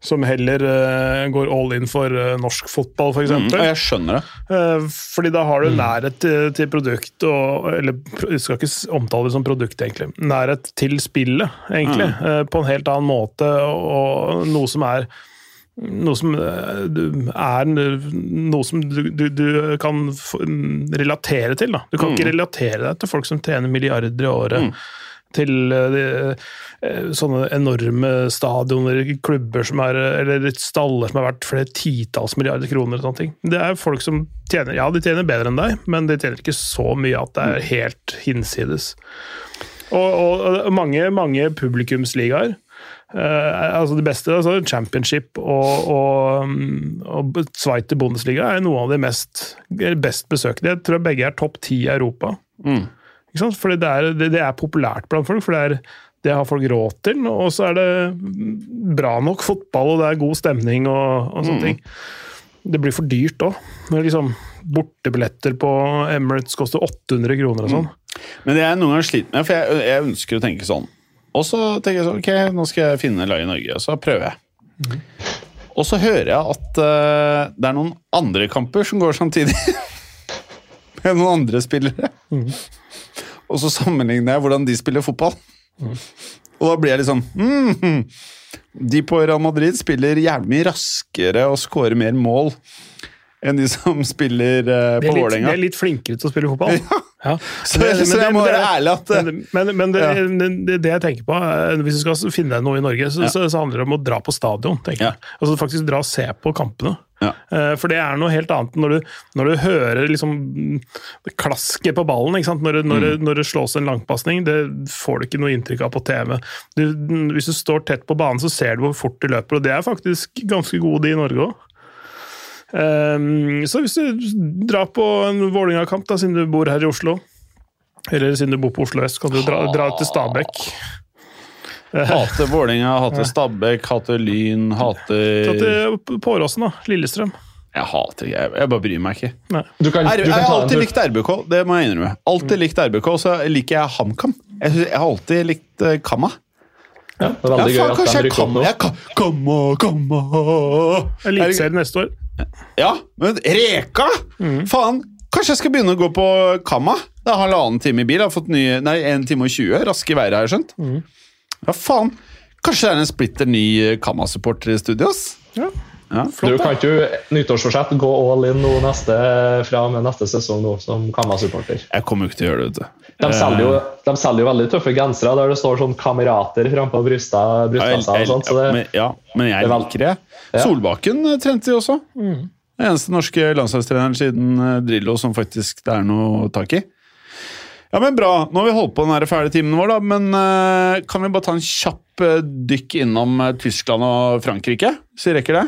Som heller uh, går all in for uh, norsk fotball, for Mm, og jeg skjønner det. Uh, Fordi da har du nærhet til, til produkt, og, eller jeg skal ikke omtale det som produkt, egentlig. Nærhet til spillet, egentlig. eh, På en helt annen måte, og noe som er noe som du- er noe som du, du, du kan relatere til. Da. Du kan ikke relatere deg til folk som tjener milliarder i året. Til eh, eh, sånne enorme stadioner, klubber som er Eller staller som er verdt flere titalls milliarder kroner. og sånne ting. Det er folk som tjener Ja, de tjener bedre enn deg, men de tjener ikke så mye at det er helt hinsides. Og, og, og mange, mange publikumsligaer. eh, altså Det beste, altså Championship og, og, og Zweite Bundesliga er noen av de mest, best besøkte. Jeg tror begge er topp ti i Europa. Mm. Fordi det er, det, det er populært blant folk, for det, er, det har folk råd til. Og så er det bra nok fotball, og det er god stemning og, og sånne ting. Det blir for dyrt òg. Liksom, bortebilletter på Emirates koster 800 kroner og sånn. Men det jeg noen ganger sliter med, for jeg, jeg ønsker å tenke sånn. Og så tenker jeg sånn, ok, nå skal jeg finne lag i Norge, og så prøver jeg. Og så hører jeg at uh, det er noen andre kamper som går samtidig. Med noen andre spillere. Og så sammenligner jeg hvordan de spiller fotball. Og da blir jeg litt sånn mm, De på Real Madrid spiller jævlig mye raskere og scorer mer mål enn de som spiller uh, på Vålerenga. de er litt flinkere til å spille fotball. Ja. Så, så jeg må være ærlig at eh, Men, men, det, Ja. det, det jeg tenker på, er, hvis du skal finne deg noe i Norge, så, Ja. så, så handler det om å dra på stadion. tenker Ja. jeg. Altså faktisk dra og se på kampene. Ja. Eh, For det er noe helt annet når du, når du hører liksom klasket på ballen. Når, når, Mm. når det slås en langpasning, det får du ikke noe inntrykk av på TV. Du, hvis du står tett på banen, så ser du hvor fort de løper, og det er faktisk ganske gode de i Norge òg. så hvis du drar på en Vålerenga-kamp, siden du bor her i Oslo, eller siden du bor på Oslo øst, kan du dra, dra til Stabekk. Hater Vålerenga, hater Stabæk, hater Lyn, hater til Påråsen, da. Lillestrøm. Jeg hater ikke, jeg, jeg bare bryr meg ikke. Du kan, du jeg har alltid likt RBK, det må jeg innrømme. Alltid likt RBK, så liker jeg HamKam. Jeg, synes- jeg har alltid likt uh, Kamma. Det er veldig Ja, gøy faen, at kanskje de jeg rykker opp nå. jeg Kamma, Kamma Eliteserien neste år. Ja, men Reka! Faen, kanskje jeg skal begynne å gå på Kamma? Det er halvannen time i bil, jeg har fått nye, nei, en time og 20. Raske veier, har jeg skjønt. Ja, faen. Kanskje det er en splitter ny Kamma-supporter i studio? Ja. Ja. Du kan ikke nyttårsforsett gå all in nå neste, fra og med neste sesong nå, som Kamma-supporter. Jeg kommer jo ikke til å gjøre det, vet du. De selger, jo, Eh. de selger jo veldig tøffe gensere der det står sånn 'kamerater' frampå og sånt, så det, ja, men jeg det er liker det. Solbakken eh, trente jo også. Den eneste norske landslagstreneren siden eh, Drillo som faktisk det er noe tak i. Ja, men Bra. Nå har vi holdt på den her fæle timen vår, da, men uh, kan vi bare ta en kjapp uh, dykk innom uh, Tyskland og Frankrike? Vi rekker det?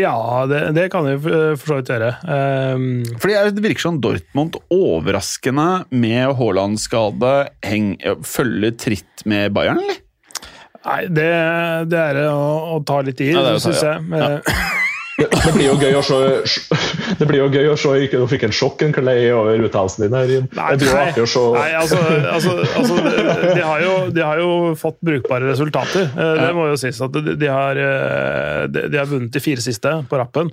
Ja, det, det kan vi for så vidt gjøre. Um, Fordi Det virker som Dortmund overraskende med Haaland-skade følger tritt med Bayern, eller? nei, det, det er å, å ta litt i, Ja, det syns ja. jeg. Men- det, det blir jo gøy å se Det blir jo gøy å se ikke du fikk en sjokk en klei over uttalelsen din her. Nei, Det blir jo artig å se nei altså, altså, altså de, har jo, de har jo fått brukbare resultater. Eh, Det må jo sies at de, har, eh, de, har vunnet de fire siste på rappen.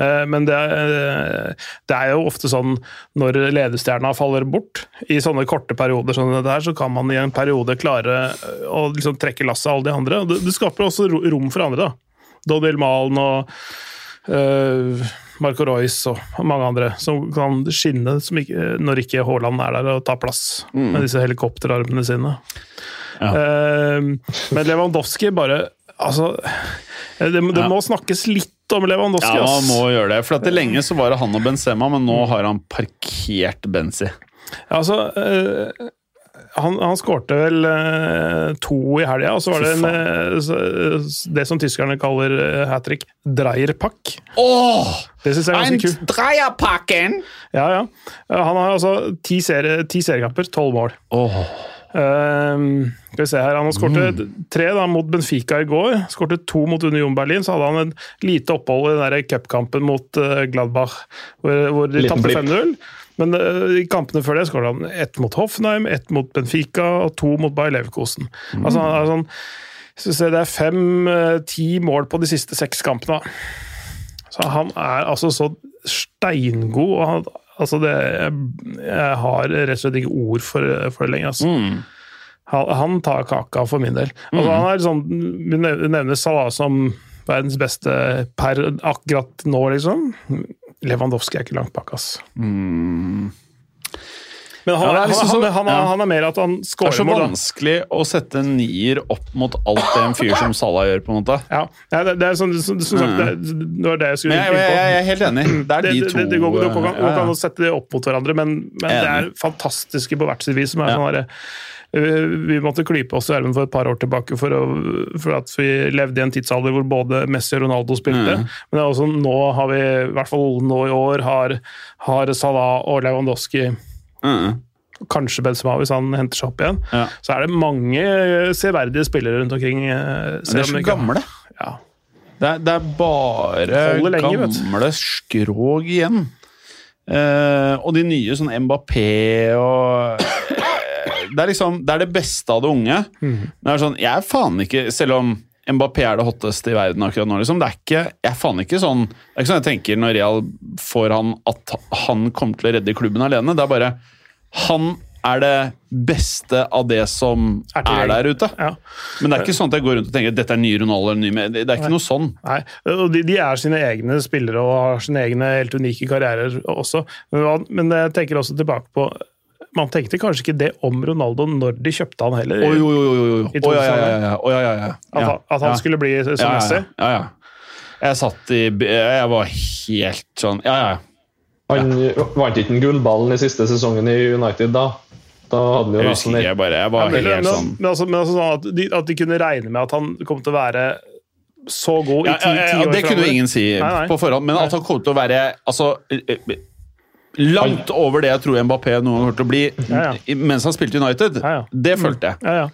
Eh, Men det er, det er jo ofte sånn når ledestjerna faller bort, i sånne korte perioder som dette her, så kan man i en periode klare å liksom trekke lasset av alle de andre. Det, det skaper også rom for andre. da. Donald Malen og uh, Marco Royce og mange andre som kan skinne som ikke, når ikke Haaland er der og tar plass med disse helikopterarmene sine. Ja. Uh, men Lewandowski bare Altså, det, må- det Ja. må snakkes litt om Lewandowski. Ja, man må gjøre det. For at det lenge så var det han og Benzema, men nå har han parkert Benzi. Altså, eh, han, han skårte vel eh, to i helga, og så var det en, eh, det som tyskerne kaller uh, hat trick, Dreierpack. Åh! Det syns jeg er ganske kult. Dreierpakken! Ja, ja. Eh, Han har altså ti, serie, ti seriekamper, tolv mål. Oh. Ehm, skal vi se her, Han har skåret Mm. tre da, mot Benfica i går, skårte to mot Union Berlin. Så hadde han et lite opphold i den cupkampen mot eh, Gladbach, hvor, hvor de tapte 5-0. Men eh, i kampene før det skåra han ett mot Hoffenheim, ett mot Benfica og to mot Bayer Leverkosen. Mm. Altså, han så ser det er fem-ti mål på de siste seks kampene. Så han er altså så steingod. og han, altså det, jeg, jeg har rett og slett ikke ord for, for det lenger. Altså. Mm. Han, han tar kaka for min del. Altså, han er sånn, Vi nevner Salah som verdens beste per akkurat nå, liksom. Lewandowski er ikke langt bak, ass. Men han, Ja, er han, liksom han, han, ja. han er mer at han Det er så vanskelig da. å sette en nier opp mot alt det en fyr som Salah gjør, på en måte. Ja, ja, det, det er sånn, som, som sagt, det, det var det jeg skulle jeg, inn jeg, på. jeg er helt enig. Det er de to det, det går, det går, ja, man kan sette det opp mot hverandre, men, men det er fantastiske på hvert sitt vis. Som er Ja. sånn øh, vi måtte klype oss i armen for et par år tilbake for, å, for at vi levde i en tidsalder hvor både Messi og Ronaldo spilte. Mm. Men også, nå har vi, i hvert fall nå i år, har, har Salah og Lewandowski Mm. Kanskje Benzema hvis han henter seg opp igjen. Ja. Så er det mange øh, severdige spillere rundt omkring. øh, Men det er så gamle. Ja. Det er, det er bare lenge, gamle skrog igjen. Uh, og de nye, sånn Mbappé og eh, Det er liksom Det er det beste av det unge. Mm. Det er sånn, jeg er faen ikke Selv om Mbappé er det hotteste i verden akkurat nå, liksom, det er ikke Jeg er faen ikke sånn Det er ikke sånn jeg tenker når Real får han at han kommer til å redde klubben alene. Det er bare Han er det beste av det som Er er, der ute. Ja. Men det er ikke sånn at jeg går rundt og tenker dette er ny Ronaldo. eller ny med. Det er ikke noe sånn. Nei, og de, de er sine egne spillere og har sine egne helt unike karrierer også. Men, men jeg tenker også tilbake på Man tenkte kanskje ikke det om Ronaldo når de kjøpte han heller. Oh, jo, jo, jo, jo. Oh, ja, ja, ja, ja. Å, ja, ja, ja. At, han- at han ja. skulle bli som ja, ja, Messi. ja, ja. Jeg satt i Jeg var helt sånn Ja, ja. Han vant ikke den gullballen i siste sesongen i United da. Da hadde han jo Jeg nesten husker ikke, jeg bare Jeg var Ja, men, helt men, sånn men, altså, men altså sånn at, de, at de kunne regne med at han kom til å være så god i ja, ti, ja, ti ja, år Det kunne jo ingen si Nei, nei. på forhånd, men at han kom til å være altså, eh, langt over det jeg tror Mbappé noen gang kommer til å bli Ja, ja. mens han spilte United, Ja, det følte jeg. Ja, ja.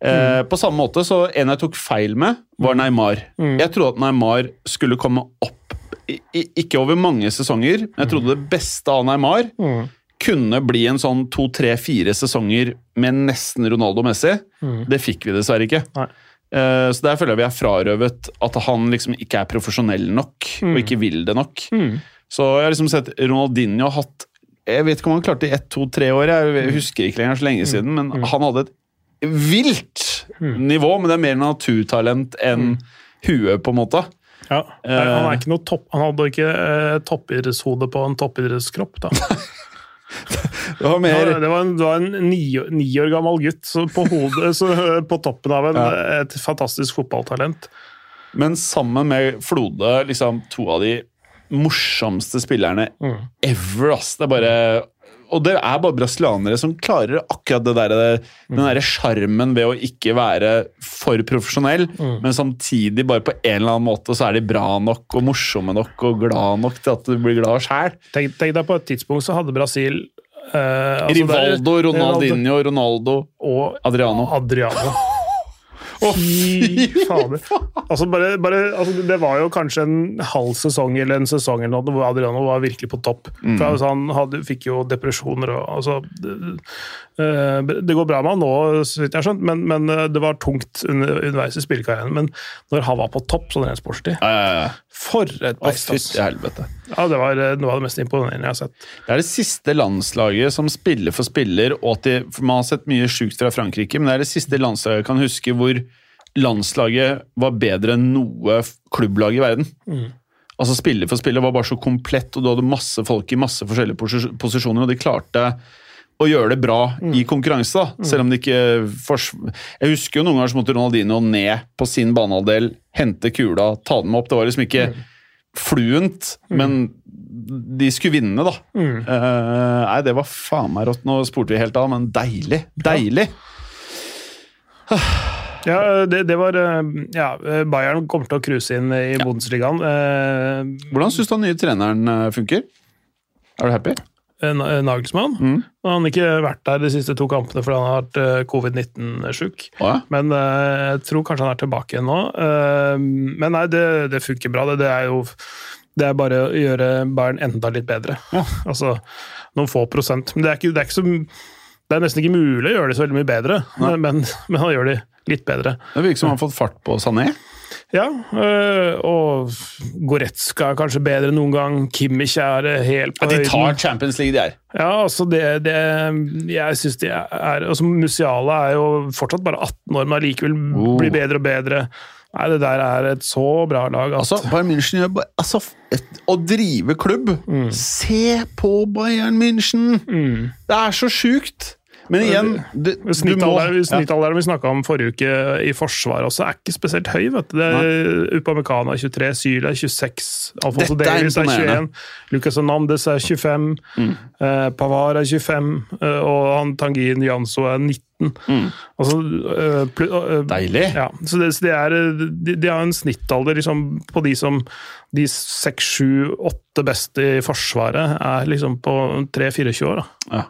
Eh, på samme måte så En jeg tok feil med, var Neymar. Jeg trodde at Neymar skulle komme opp i, Ikke over mange sesonger, men jeg trodde det beste av Neymar kunne bli en sånn to, tre, fire sesonger med nesten Ronaldo Messi. Det fikk vi dessverre ikke. Nei. Eh, så der føler jeg vi er frarøvet at han liksom ikke er profesjonell nok, og ikke vil det nok. Så jeg har liksom sett Ronaldinho hatt Jeg vet ikke om han klarte i ett, to, tre år, jeg husker ikke lenger så lenge siden, men han hadde et vilt nivå, men det er mer naturtalent enn huet, på en måte. Ja. Han ikke noe topp, han hadde ikke eh, toppidrettshode på en toppidrettskropp. da. Det var Ja, det var en, det var en ni, ni år gammel gutt så på, hodet, så på toppen av en, et fantastisk fotballtalent. Men sammen med Flode, liksom to av de morsomste spillerne Mm. ever, ass. Det er bare Og det er bare brasilianere som klarer akkurat det der, Mm. den derre sjarmen ved å ikke være for profesjonell, Mm. men samtidig bare på en eller annen måte så er de bra nok og morsomme nok og glad nok til at du blir glad sjæl. Tenk, tenk deg på et tidspunkt så hadde Brasil eh, altså Rivaldo, Ronaldinho, Ronaldo, og Adriano. Adriano. Fy fader. Altså bare, bare, altså det var jo kanskje en halv sesong eller en sesong eller noe hvor Adriano var virkelig på topp. For altså Han hadde, fikk jo depresjoner og altså, det, eh, går bra med han nå, så vidt jeg har skjønt, men, men eh, det var tungt under, underveis i spillekarrieren. Men når han var på topp, sånn rent sportslig Ja, ja, ja. For et Å, beist! ass. Ja, det var eh, noe av det mest imponerende jeg har sett. Det er det siste landslaget som spiller for spiller, og de, for man har sett mye sjukt fra Frankrike, men det er det siste landslaget jeg kan huske hvor landslaget var bedre enn noe klubblag i verden. Altså Spiller for spiller var bare så komplett, og du hadde masse folk i masse forskjellige posisjoner, og de klarte å gjøre det bra i konkurranse, da, selv om det ikke Jeg husker jo noen ganger så måtte Ronaldinho ned på sin banehalvdel, hente kula, ta den opp. Det var liksom ikke fluent, men de skulle vinne, da. Eh, nei, det var faen meg rått. Nå spurte vi helt av, men deilig. Deilig! Ja, det, det var eh, Ja, Bayern kommer til å cruise inn i Bundesligaen. Eh, Hvordan syns du den nye treneren eh, funker? Er du happy? Eh, Nagelsmann. Han har ikke vært der de siste to kampene fordi han har vært eh, covid-19-sjuk. Ja. Men eh, jeg tror kanskje han er tilbake igjen nå. Eh, men nei, det, det funker bra. Det, det er jo det er bare å gjøre Bayern enda litt bedre. Altså noen få prosent. Men det er, ikke, det, er ikke så, det er nesten ikke mulig å gjøre det så veldig mye bedre, men, men, men han gjør det litt bedre. Det virker som han har fått fart på Sané. Ja, øh, og Goretzka er kanskje bedre enn noen gang. Kimmich er øh, helt på høyden. Ja, de tar høyden. Champions League, de her. Ja, altså det, det Jeg syns de er altså Musiala er jo fortsatt bare 18 år, men allikevel Oh. blir bedre og bedre. Nei, det der er et så bra lag at Altså, Bayern München gjør altså, Å drive klubb Se på Bayern München! Det er så sjukt! Men igjen du Snittalderen vi snakka om forrige uke i Forsvaret også, er ikke spesielt høy. vet du. Det er Upamecano er 23, Syl er 26, Alfonso Davies er 21. Lucas Hernandez er 25, Mm. eh, Pavar er 25, eh, og han Tangin Janso er 19. Altså, øh, øh, Mm. Deilig. Ja, så det, så det er, eh, de, de har en snittalder liksom, på de som de 6, 7, 8 beste i Forsvaret er liksom på 3-24 år. da. Ja.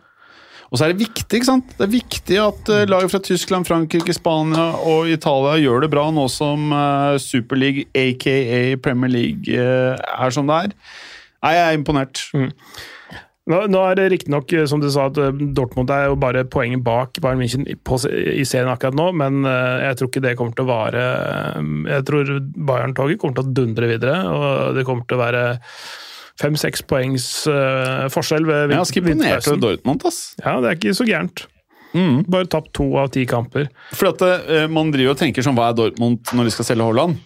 Og så er det viktig ikke sant? Det er viktig at uh, lag fra Tyskland, Frankrike, Spania og Italia gjør det bra nå som uh, Superleague, aka Premier League, uh, er som det er. Nei, jeg er imponert. Nå, nå er det riktignok, eh, som du sa, at eh, Dortmund er jo bare poenget bak Bayern München på, i serien akkurat nå, men eh, jeg tror ikke det kommer til å vare eh, Jeg tror Bayern-toget kommer til å dundre videre, og det kommer til å være fem-seks poengs uh, forskjell ved er ganske imponert over. Dortmund. ass. Ja, det er ikke så gærent. Mm. Bare tapt to av ti kamper. For at uh, Man driver og tenker sånn, hva er Dortmund når de skal selge Haaland?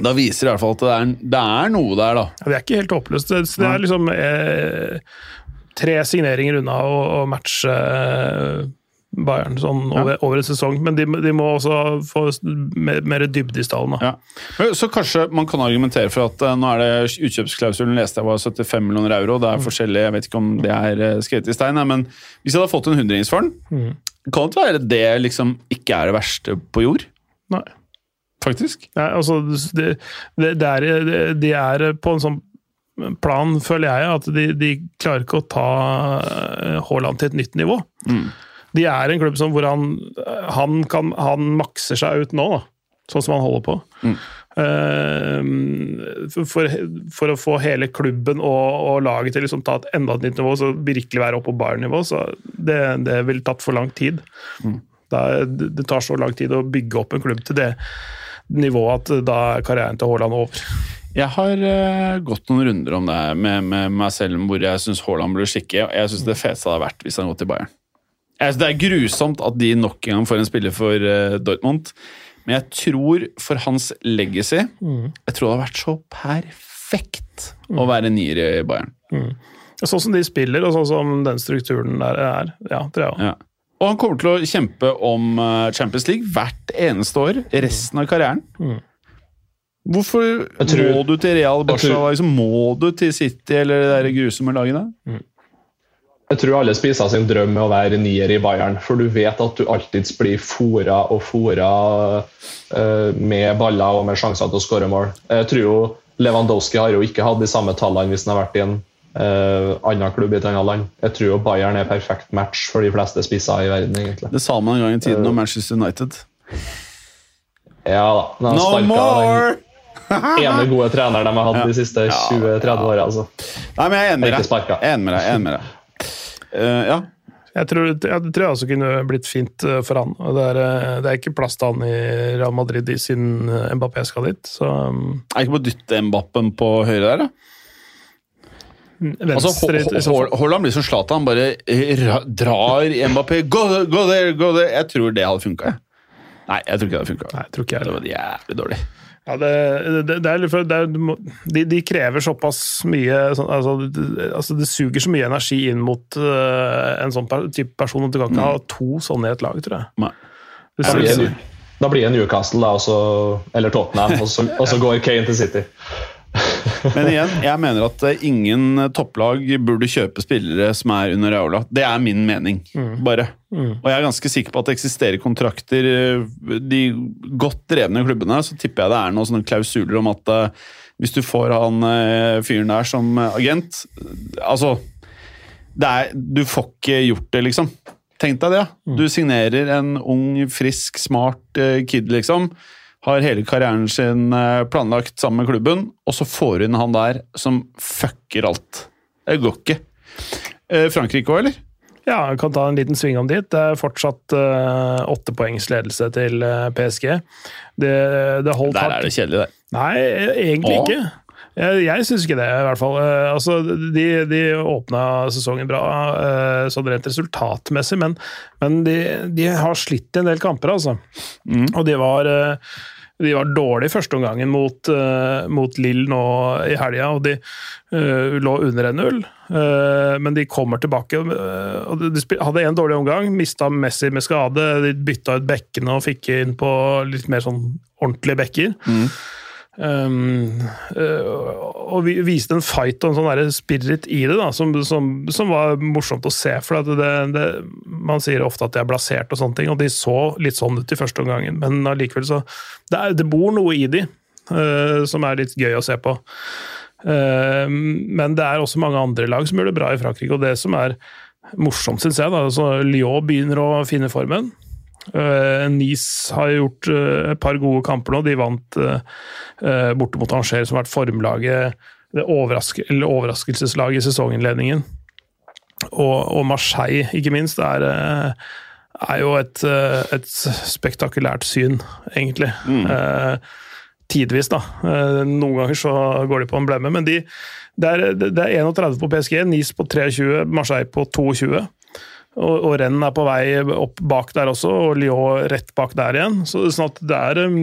Da viser det i hvert fall at det er, det er noe der, da. Ja, det er ikke helt håpløst. Det, det er liksom eh, tre signeringer unna å matche eh, Bayern sånn over, over en sesong, men de, de må også få mer, mer dybde i stallen. Ja. Så kanskje man kan argumentere for at uh, nå er det utkjøpsklausulen leste jeg var 75 millioner euro. Det er forskjellig, jeg vet ikke om det er uh, skrevet i stein, men hvis jeg hadde fått en hundrings for den, kan det være det liksom ikke er det verste på jord? Nei. Faktisk. Nei, altså, det, det, det er, de er på en sånn plan, føler jeg, at de, de klarer ikke å ta eh, Haaland til et nytt nivå. De er en klubb som, hvor han, han, kan, han makser seg ut nå, da, sånn som han holder på. Mm. for, for, for å få hele klubben og, og laget til å liksom ta et enda et nytt nivå, så virkelig være oppe på Bayern-nivå, så det, det ville tatt for lang tid. Det, er- det tar så lang tid å bygge opp en klubb til det nivået at da er karrieren til Haaland over. Jeg har uh, gått noen runder om det med, med meg selv hvor jeg syns Haaland burde skikke. og Jeg syns det feteste hadde vært hvis han gått til Bayern. Synes Det er grusomt at de nok en gang får en spiller for uh, Dortmund, Men jeg tror for hans legacy Jeg tror det har vært så perfekt å være nier i Bayern. Sånn som de spiller, og sånn som den strukturen der er. Ja, tror jeg. Ja. Og han kommer til å kjempe om eh, Champions League hvert eneste år resten av karrieren. Hvorfor tror- må du til Real Barca? Liksom, må du til City eller det der grusomme lagene? Jeg tror alle spiser sin drøm med å være nier i Bayern, for du vet at du alltids blir fora og fora uh, med baller og med sjanser til å skåre mål. Jeg tror jo Lewandowski har jo ikke hatt de samme tallene hvis han har vært i en uh, annen klubb i et annet land. Jeg tror jo Bayern er perfekt match for de fleste spisser i verden, egentlig. Det sa man en gang i tiden om Manchester United. Ja da. No sparket more! Ene gode treneren de har hatt de siste 20-30 åra. Altså. Nei, men jeg er enig med deg. Jeg er enig med deg. Eh, ja. Jeg tror, jeg tror også kunne blitt fint eh, for han. Og Det er, eh, det er ikke plass til han i Real Madrid i siden Mbappé skal dit. Så Er det ikke bare å dytte Mbappen på høyre der, da? Altså, venstre i- i så Haaland blir som Zlatan, bare drar Mbappé. Gå, go der, gå der! Jeg tror det hadde funka. Nei, jeg tror ikke det hadde funka. Det var jævlig dårlig. Ja, det, det, det er litt for, det er, de, de krever såpass mye altså, det, altså, det suger så mye energi inn mot uh, en sånn per, type person at du kan ikke ha to sånne i et lag, tror jeg. Nei. Det Da blir en, da blir det Newcastle, da, og så, eller Tottenham, og så, og så går Kane til City. Men igjen, jeg mener at eh, ingen topplag burde kjøpe spillere som er under Aula. Det er min mening, bare. Og jeg er ganske sikker på at det eksisterer kontrakter eh, De godt drevne klubbene, så tipper jeg det er noen sånne klausuler om at eh, hvis du får han eh, fyren der som eh, agent Altså det er, Du får ikke gjort det, liksom. Tenk deg det. ja. Du signerer en ung, frisk, smart eh, kid, liksom. Har hele karrieren sin eh, planlagt sammen med klubben, og så får hun han der som fucker alt. Det går ikke. Eh, Frankrike òg, eller? Ja, jeg kan ta en liten sving om dit. Det er fortsatt uh, åtte poengs ledelse til eh, PSG. Det, det holdt Der hardt. er det kjedelig, det. Nei, egentlig Åh. ikke. Jeg, jeg syns ikke det, i hvert fall. Eh, altså, de, de åpna sesongen bra eh, sånn rent resultatmessig, men, men de, de har slitt i en del kamper, altså. Og de var, eh, de var dårlige førsteomgangen mot, uh, mot Lill nå i helga, og de uh, lå under 1-0. Uh, men de kommer tilbake. og de hadde en dårlig omgang, mista Messi med skade. De bytta ut bekkene og fikk inn på litt mer sånn ordentlige bekker. Um, og vi viste en fight og en sånn spirit i det, da, som, som, som var morsomt å se. For det, det, man sier ofte at de er blasert, og sånne ting, og de så litt sånn ut i første omgang. Men allikevel så det, er, det bor noe i de uh, som er litt gøy å se på. Uh, men det er også mange andre lag som gjør det bra i Frankrike, og det som er morsomt, syns jeg, da, altså Lyon begynner å finne formen. Uh, Nice har gjort uh, et par gode kamper nå. De vant uh, borte mot Angers, som har vært formlaget, det overraske, overraskelseslaget i sesonginnledningen. Og, og Marseille, ikke minst, er, er jo et, et spektakulært syn, egentlig. Uh, tidvis, da. Uh, noen ganger så går de på en blemme, men de, det, er, det er 31 på PSG, Nice på 23, Marseille på 22. Og, og Rennes er på vei opp bak der også, og Lyon rett bak der igjen. Så sånn at det er um,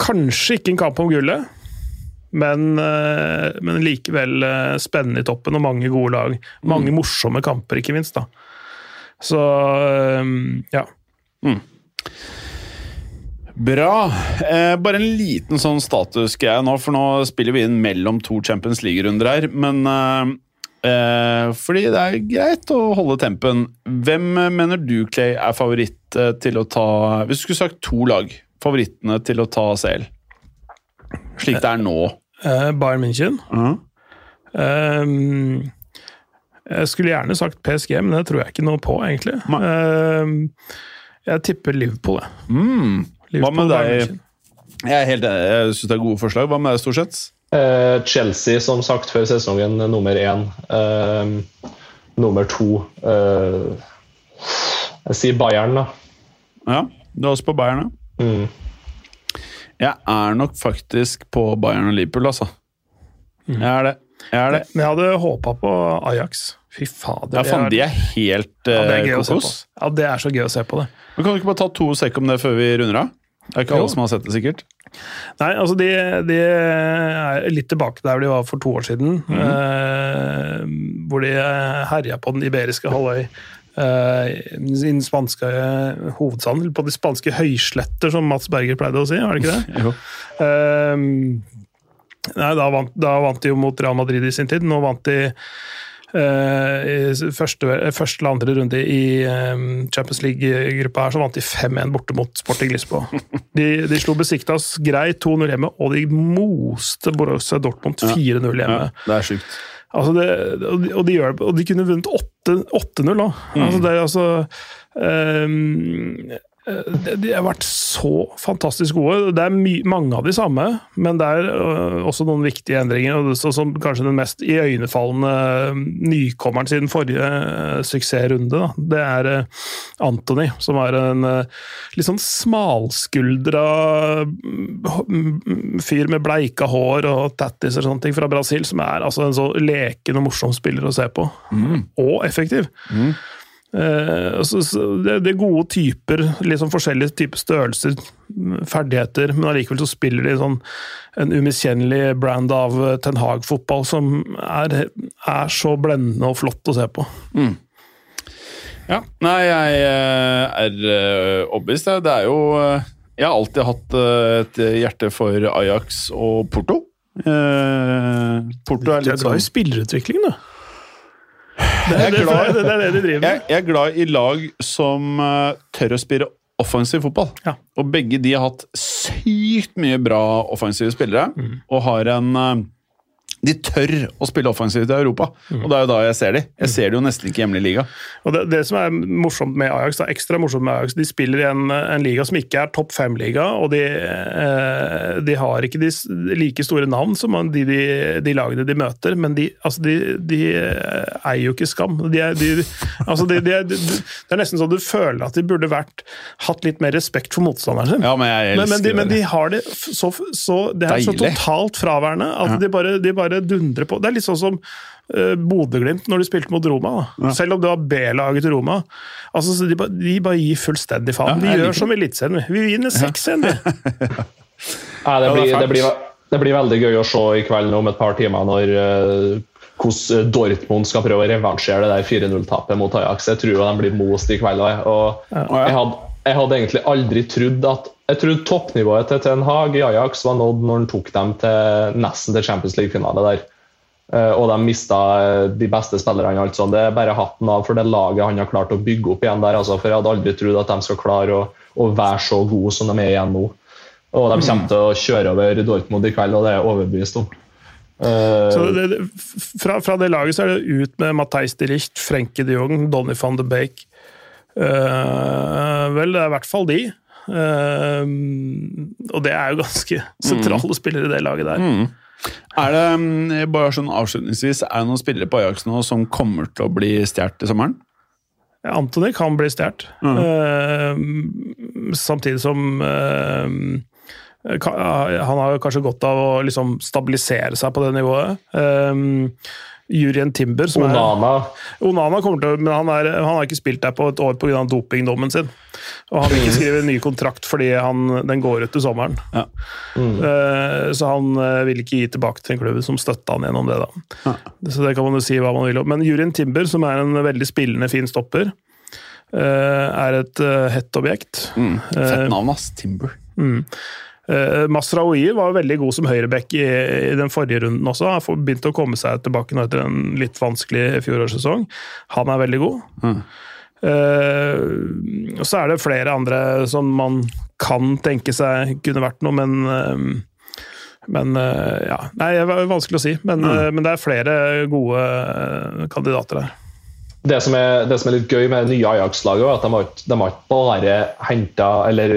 kanskje ikke en kamp om gullet, men, uh, men likevel uh, spennende i toppen og mange gode lag. Mange morsomme kamper, ikke minst. da. Så um, ja. Bra. Eh, bare en liten sånn status jeg nå, for nå spiller vi inn mellom to Champions League-runder her. Men eh, eh, fordi det er greit å holde tempen. Hvem eh, mener du, Clay, er favoritt eh, til å ta Hvis du skulle sagt to lag, favorittene til å ta CL? Slik det er nå. Eh, Bayern München. Mhm. Um, jeg skulle gjerne sagt PSG, men det tror jeg ikke noe på, egentlig. Um, jeg tipper Liverpool, jeg. Mm. Hva med deg? Jeg er helt enig. Jeg syns det er gode forslag. Hva med deg, stort Eh, Chelsea, som sagt, før sesongen nummer én. Eh, nummer to eh, Jeg sier Bayern, da. Ja, du er også på Bayern, ja? Mm. Jeg er nok faktisk på Bayern og Liverpool, altså. Jeg er det. Jeg er det. Men jeg hadde håpa på Ajax. Fy fader. Ja, faen, de er, helt helt ja, det er eh, kokos. Ja, det er så gøy å se på det. Men Kan du ikke bare ta to sekk om det før vi runder av? Det er ikke alle som har sett det, sikkert. Nei, altså de, de er litt tilbake der de var for to år siden. eh, hvor de herja på den iberiske halvøy. eh, I den spanske hovedstaden, på de spanske høysletter, som Mats Berger pleide å si. var det ikke det? Jo. Eh, nei, da vant, da vant de jo mot Real Madrid i sin tid. Nå vant de eh, i første, første eller andre runde i eh, Champions League-gruppa her, så vant de 5-1 borte mot Sporting Lisboa. De, de slo Besiktas greit 2-0 hjemme, og de moste Borussia Dortmund 4-0 hjemme. Ja, det er sjukt. Altså det, og, de, og, de kunne vunnet 8 8-0 da. Altså det er altså ehm, de, de har vært så fantastisk gode. Det er mange av de samme, men det er øh, også noen viktige endringer. som Kanskje den mest iøynefallende øh, nykommeren siden forrige suksessrunde. Det er Anthony, som er en litt sånn smalskuldra mm, fyr med bleika hår og tattis og sånne ting fra Brasil, som er altså en så leken og morsom spiller å se på. Og effektiv. Eh, altså, så det, det er gode typer, sånn forskjellige typer størrelser, mm, ferdigheter, men allikevel så spiller de sånn en umiskjennelig brand av eh, Ten Hag-fotball som er, er så blendende og flott å se på. Ja. Nei, jeg eh, er overbevist. jeg. Det er jo Jeg har alltid hatt et hjerte for Ajax og Porto. Uh, Porto er Du er litt glad i sånn spillerutvikling, du. Jeg er glad- det, er det de driver med. jeg er glad i lag som eh, tør å spille offensiv fotball. Ja. Og begge de har hatt sykt mye bra offensive spillere, og har en eh, De tør å spille offensivt i Europa, og det er jo da jeg ser de. Jeg ser det jo nesten ikke hjemme i liga. Og det, det som er morsomt med Ajax, da, ekstra morsomt med Ajax, de spiller i en, en liga som ikke er topp fem-liga, og de, eh, de har ikke de like store navn som de, de, de lagene de møter, men de, altså de, de eh, eier jo ikke skam. De er, de, altså de, de, er- de, det er nesten sånn du føler at de burde vært, hatt litt mer respekt for motstanderen sin. Ja, men jeg Men, men, de, men de har det så, så, det er så totalt fraværende at de, bare, de bare dundrer på. Det er litt sånn som uh, Bodø-Glimt når de spilte mot Roma. Da. Selv om det var B-laget til Roma. Altså, så de, de bare gir fullstendig faen. Ja, vi gjør som Eliteserien. vi. Vi vinner 6-1, vi. Nei, det, Ja, det blir, det, blir, det blir veldig gøy å se i kveld om et par timer når uh, hvordan Dortmund skal prøve å revansjere det der 4-0-tapet mot Ajax. Jeg tror de blir most i kveld. Og jeg, hadde, jeg hadde egentlig aldri trodd at Jeg trodde toppnivået til Ten Hag i Ajax var nådd når han tok dem til nesten til Champions League-finale der. Eh, Og de mista de beste spillerne. Altså. Det er bare hatten av for det laget han har klart å bygge opp igjen der. Altså. For jeg hadde aldri trodd at de skal klare å, å være så gode som de er igjen nå. Og de kommer til å kjøre over Dortmund i kveld, og det er jeg overbevist om. Eh, Så det, fra, fra det laget så er det ut med Matheis de Richt, Frenkie de Jong, Donny van de Beek. Uh, vel, det er i hvert fall de. Eh, og det er jo ganske sentrale spillere i det laget der. Er det, mm, bare sånn avslutningsvis, er det noen spillere på Ajax nå som kommer til å bli stjålet i sommeren? Ja, Anthony kan bli stjålet. Eh, samtidig som uh, Han har kanskje godt av å liksom stabilisere seg på det nivået. Uh, Jurien Timber som er Onana Onana kommer til men han, er, han har ikke spilt der på et år pga. dopingdommen sin. Og han vil ikke skrive en ny kontrakt fordi han, den går ut til sommeren. Ja. Eh, så han uh, vil ikke gi tilbake til en klubb som støtta han gjennom det. da. Så det kan man jo si hva man vil om. Men Jurien Timber, som er en veldig spillende, fin stopper, uh, er et uh, hett objekt. Mm. Fett navn, ass. Timber. Uh, Masraoui var veldig god som høyreback i, i den forrige runden også. Han begynte å komme seg tilbake nå etter en litt vanskelig fjorårssesong. Han er veldig god. Eh, og så er det flere andre som man kan tenke seg kunne vært noe, men uh, men eh, ja, Nei, det er vanskelig å si. Men, mm. men det er flere gode eh, kandidater der. det som, er, det som er litt gøy med det nye Ajax-laget, er at de har, ikke- de har ikke bare henta eller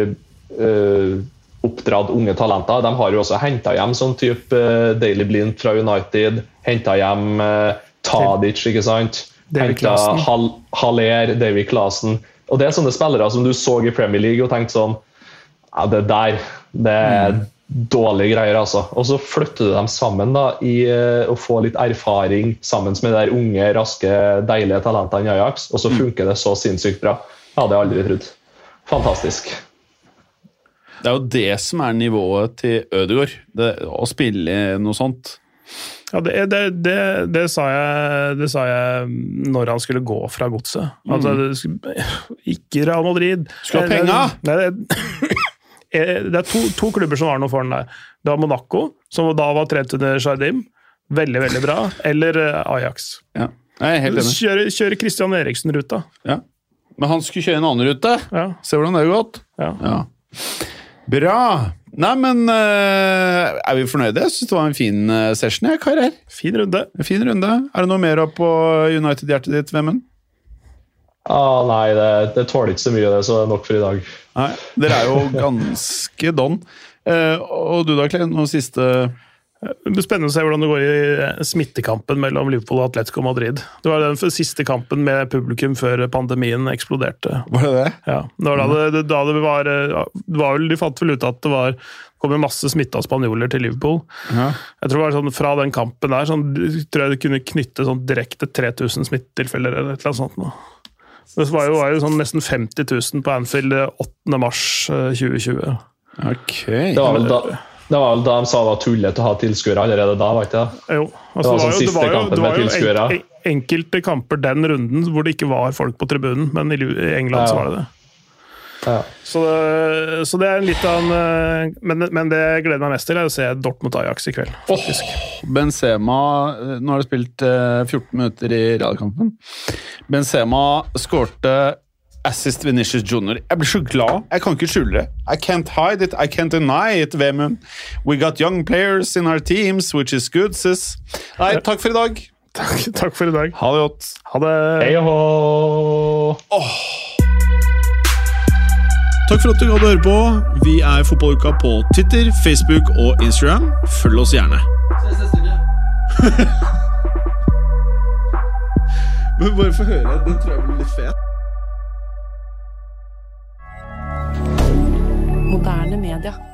oppdratt unge talenter. De har jo også henta hjem sånn type uh, Daily Blind fra United. Henta hjem uh, Tadic, ikke sant. Henta Klaassen. Haller, Davy Clasen. Og det er sånne spillere som du så i Premier League og tenkte sånn Ja, det der, det er dårlige greier, altså. Og så flytter du dem sammen da, i eh, å få litt erfaring sammen med de der unge, raske, deilige talentene i Ajax, og så funker det så sinnssykt bra. Jeg hadde aldri trodd. Fantastisk. Det er jo det som er nivået til Ødegaard. Det, å spille noe sånt. Ja, det, det, det, det, sa jeg, det sa jeg når han skulle gå fra godset. Altså, det ikke Real Madrid. Skulle ha penga! Det, er to, to klubber som har noe for den der. Det var Monaco, som da var trent under Shardim. Veldig, veldig bra. Eller eh, Ajax. Ja. Jeg er helt enig. Kjøre, kjøre Christian Eriksen-ruta. Ja. Men han skulle kjøre en annen rute. Ja, Se hvordan det har gått. ja. Ja. Bra! Nei, men eh, er vi fornøyde? Jeg syns det var en fin eh, session, jeg, karer. Fin runde. Fin runde. Er det noe mer opp på United-hjertet ditt, Vemund? Ah, nei, det, det tåler ikke så mye, det, så det er nok for i dag. Nei, dere er jo ganske don. Uh, og du da, Klen? Noen siste Det blir spennende å se hvordan det går i eh, smittekampen mellom Liverpool og Atletico Madrid. Det var den siste kampen med publikum før pandemien eksploderte. Var det det? Ja, det var da det, da det var eh, det var vel, De fant vel ut at det var kom jo masse smitta spanjoler til Liverpool. Ja. Jeg tror det var sånn Fra den kampen der sånn, tror jeg det kunne knytte sånn direkte 3000 smittetilfeller eller et eller annet sånt. nå. Det var jo, var jo sånn nesten 50 000 på Anfield eh, 8. mars eh, 2020. Ok. Det var vel da, det var vel da de sa det var tullete å ha tilskuere allerede da, var ikke det? Jo, Det var sånn jo- siste var jo- kampen det var med jo tilskuere. en- en- enkelte kamper den runden hvor det ikke var folk på tribunen, men i England så var det det. Ja. Så, det- så det er litt av en eh, men, men det jeg gleder meg mest til, er å se Dortmund Ajax i kveld. faktisk. Benzema eh, Nå har du spilt eh, 14 minutter i realkampen. Benzema skårte assist Venitius Junior. Jeg blir så glad. Jeg kan ikke skjule det. I can't hide it, I can't deny it, Vemund. We got young players in our teams, which is good, sis. Nei, takk for i dag. Takk, takk for i dag. Ha det godt. Ha det. Hei og hå! Takk for at du hadde høre på. Vi er Fotballuka på Twitter, Facebook og Instagram. Følg oss gjerne. Men bare få høre. Den tror jeg blir litt fet. Moderne media.